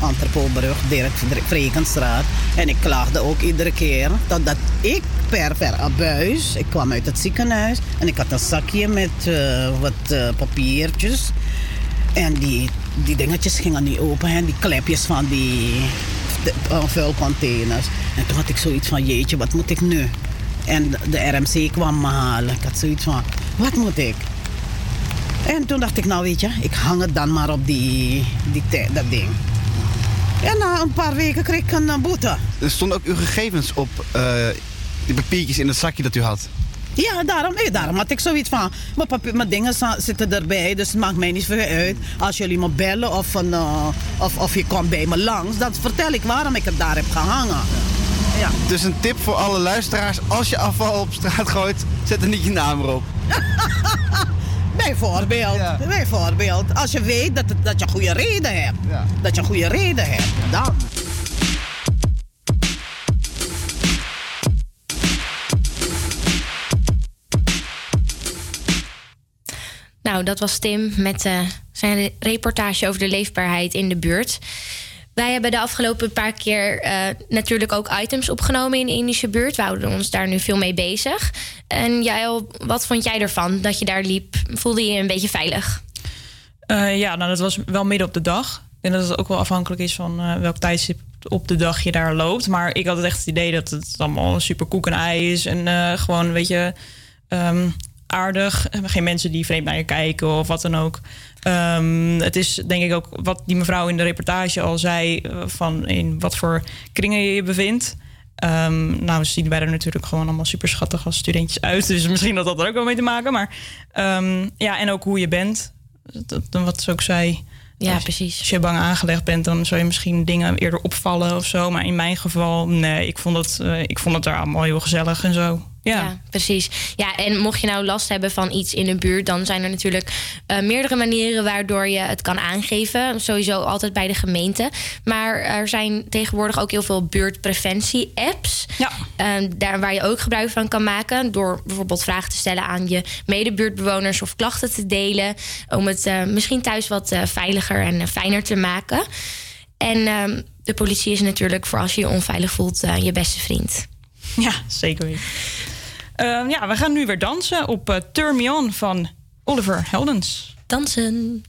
Antrepobrug, Dirk Vrekenstraat. En ik klaagde ook iedere keer totdat ik per per abuis, ik kwam uit het ziekenhuis en ik had een zakje met eh, wat papiertjes. En die, die dingetjes gingen niet open, hè? die klepjes van die uh, vuilcontainers. En toen had ik zoiets van, jeetje, wat moet ik nu? En de RMC kwam me halen. Ik had zoiets van, wat moet ik? En toen dacht ik, nou weet je, ik hang het dan maar op die, die dat ding. En na een paar weken kreeg ik een eh, boete. Er stonden ook uw gegevens op eh, die papiertjes in het zakje dat u had. Ja, daarom, nee, daarom had ik zoiets van. Mijn, papier, mijn dingen zitten erbij, dus het maakt mij niet veel uit. Als jullie me bellen of, een, eh, of, of je komt bij me langs, dan vertel ik waarom ik het daar heb gehangen. Ja. Dus een tip voor alle luisteraars: als je afval op straat gooit, zet er niet je naam erop. Bijvoorbeeld, bijvoorbeeld. Als je weet dat, dat je een goede reden hebt. Dat je een goede reden hebt, dan. Nou, dat was Tim met eh, zijn re- reportage over de leefbaarheid in de buurt. Wij hebben de afgelopen paar keer eh, natuurlijk ook items opgenomen in de Indische buurt. We houden ons daar nu veel mee bezig. En Jael, wat vond jij ervan dat je daar liep? Voelde je je een beetje veilig? Eh, ja, nou, dat was wel midden op de dag. En dat het ook wel afhankelijk is van eh, welk tijdstip op de dag je daar loopt. Maar ik had het echt het idee dat het allemaal super koek en ei is. En gewoon een beetje ehm, aardig. Geen mensen die vreemd naar je kijken of wat dan ook. Ehm, het is denk ik ook wat die mevrouw in de reportage al zei... eh, van in wat voor kringen je je bevindt. Ehm, nou, zien wij er natuurlijk gewoon allemaal super schattig als studentjes uit. Dus misschien dat dat er ook wel mee te maken. Maar ehm, ja, en ook hoe je bent. Dat, dat- wat ze ook zei. Ja, Als- precies. Als je bang aangelegd bent, dan zou je misschien dingen eerder opvallen of zo. Maar in mijn geval, nee, ik vond het, eh, ik vond het daar allemaal heel gezellig en zo. Ja. precies. Ja, en mocht je nou last hebben van iets in de buurt, dan zijn er natuurlijk eh, meerdere manieren waardoor je het kan aangeven. Sowieso altijd bij de gemeente. Maar er zijn tegenwoordig ook heel veel buurtpreventie-apps. Ja. daar waar je ook gebruik van kan maken. Door bijvoorbeeld vragen te stellen aan je medebuurtbewoners of klachten te delen. Om het eh, misschien thuis wat eh, veiliger en fijner te maken. En ehm, de politie is natuurlijk voor als je je onveilig voelt je beste vriend. Ja, zeker weten. Ehm, ja, we gaan nu weer dansen op eh, Turn Me On van Oliver Heldens. Dansen.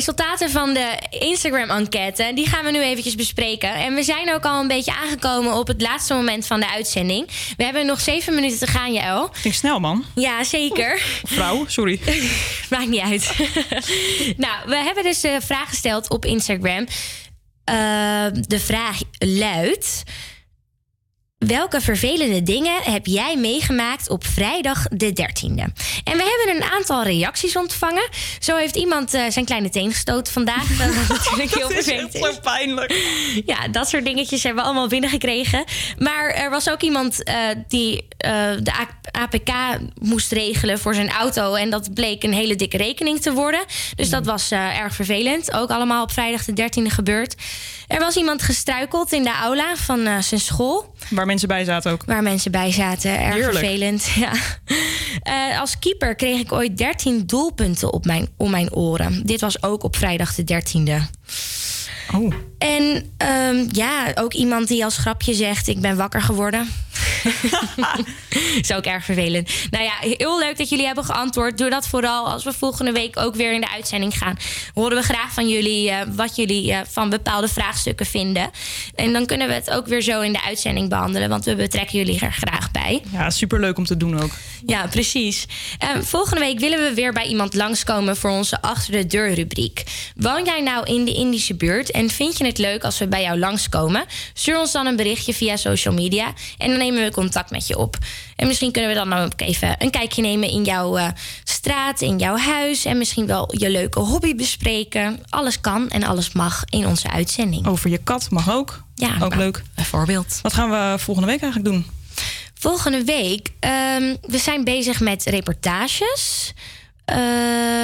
Resultaten van de Instagram-enquête, die gaan we nu eventjes bespreken. En we zijn ook al een beetje aangekomen op het laatste moment van de uitzending. We hebben nog zeven minuten te gaan, Jaël. Ging snel, man. Ja, zeker. Vrouw, sorry. Maakt niet uit. nou, we hebben dus de vraag gesteld op Instagram. Eh, de vraag luidt... Welke vervelende dingen heb jij meegemaakt op vrijdag de 13e? En we hebben een aantal reacties ontvangen. Zo heeft iemand eh, zijn kleine teen gestoten vandaag. Dat was natuurlijk heel Dat is zo pijnlijk. Ja, dat soort dingetjes hebben we allemaal binnengekregen. Maar er was ook iemand eh, die eh, de APK moest regelen voor zijn auto. En dat bleek een hele dikke rekening te worden. Dus dat was erg vervelend. Ook allemaal op vrijdag de 13e gebeurd. Er was iemand gestruikeld in de aula van zijn school. Waar mensen bij zaten ook. Waar mensen bij zaten. Erg Heerlijk. vervelend. Ja. Eh, als keeper kreeg ik ooit 13 doelpunten op mijn, om mijn oren. Dit was ook op vrijdag de 13e. Oh. En ehm, ja, ook iemand die als grapje zegt: Ik ben wakker geworden. is ook erg vervelend. Nou ja, heel leuk dat jullie hebben geantwoord. Doe dat vooral als we volgende week ook weer in de uitzending gaan. Horen we graag van jullie eh, wat jullie eh, van bepaalde vraagstukken vinden. En dan kunnen we het ook weer zo in de uitzending behandelen. Want we betrekken jullie er graag bij. Ja, superleuk om te doen ook. Ja, precies. Eh, volgende week willen we weer bij iemand langskomen voor onze Achter de Deur rubriek. Woon jij nou in de Indische buurt en vind je het leuk als we bij jou langskomen? Stuur ons dan een berichtje via social media en dan nemen we contact met je op. En misschien kunnen we dan ook even een kijkje nemen in jouw eh, straat, in jouw huis en misschien wel je leuke hobby bespreken. Alles kan en alles mag in onze uitzending. Over je kat mag ook. Ja, ook nou, leuk. Bijvoorbeeld. Wat gaan we volgende week eigenlijk doen? Volgende week, ehm, we zijn bezig met reportages. Eh,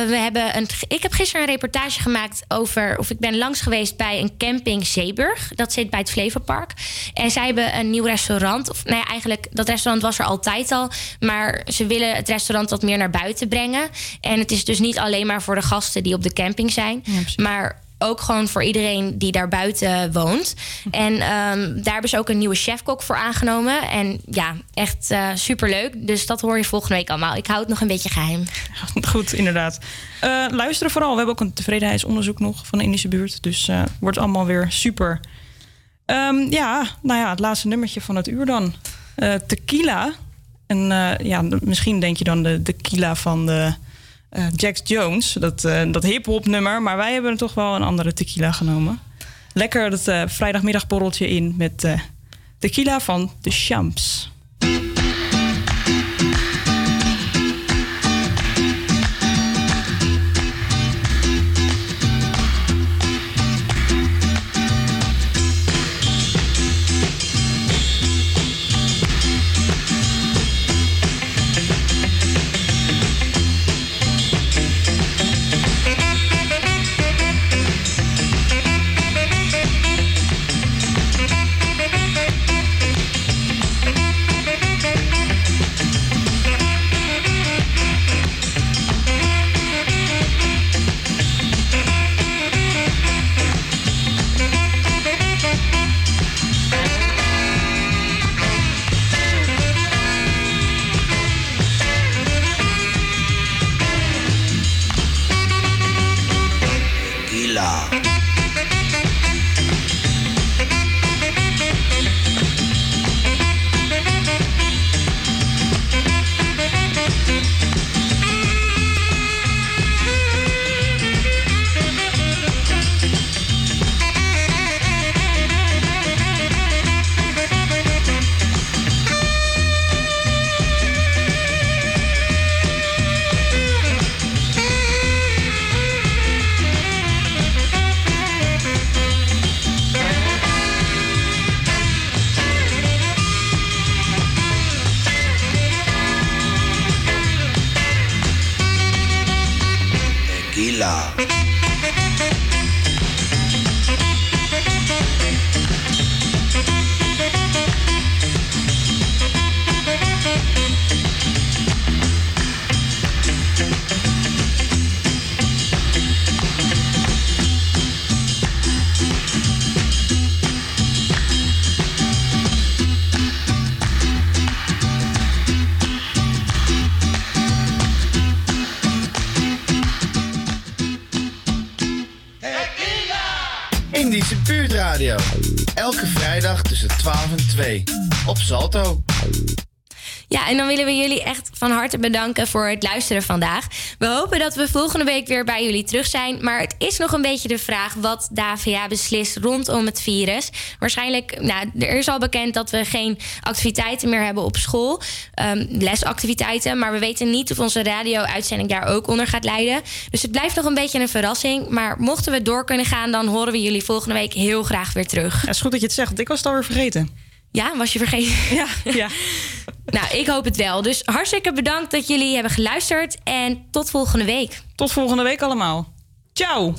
we hebben een, ik heb gisteren een reportage gemaakt over... of ik ben langs geweest bij een camping Zeeburg. Dat zit bij het Flevopark. En zij hebben een nieuw restaurant. Of nou ja, eigenlijk, dat restaurant was er altijd al. Maar ze willen het restaurant wat meer naar buiten brengen. En het is dus niet alleen maar voor de gasten die op de camping zijn. maar ook gewoon voor iedereen die daar buiten woont. En ehm, daar hebben ze ook een nieuwe chefkok voor aangenomen. En ja, echt eh, superleuk. Dus dat hoor je volgende week allemaal. Ik hou het nog een beetje geheim. Goed, inderdaad. Eh, luisteren vooral. We hebben ook een tevredenheidsonderzoek nog van de Indische buurt. Dus eh wordt allemaal weer super. Ehm, ja, nou ja, het laatste nummertje van het uur dan. Tequila. En ja, misschien denk je dan de tequila van de eh, Jax Jones. Dat, eh, dat hip-hop nummer. Maar wij hebben er toch wel een andere tequila genomen. Lekker het eh, vrijdagmiddagborreltje in met tequila van de Champs. En dan willen we jullie echt van harte bedanken voor het luisteren vandaag. We hopen dat we volgende week weer bij jullie terug zijn. Maar het is nog een beetje de vraag wat de AVA beslist rondom het virus. Waarschijnlijk, nou, er is al bekend dat we geen activiteiten meer hebben op school. Ehm, lesactiviteiten. Maar we weten niet of onze radio-uitzending daar ook onder gaat leiden. Dus het blijft nog een beetje een verrassing. Maar mochten we door kunnen gaan, dan horen we jullie volgende week heel graag weer terug. Ja, is goed dat je het zegt, want ik was het alweer vergeten. Ja, was je vergeten? Ja, ja. nou, ik hoop het wel. Dus hartstikke bedankt dat jullie hebben geluisterd. En tot volgende week. Tot volgende week allemaal. Ciao!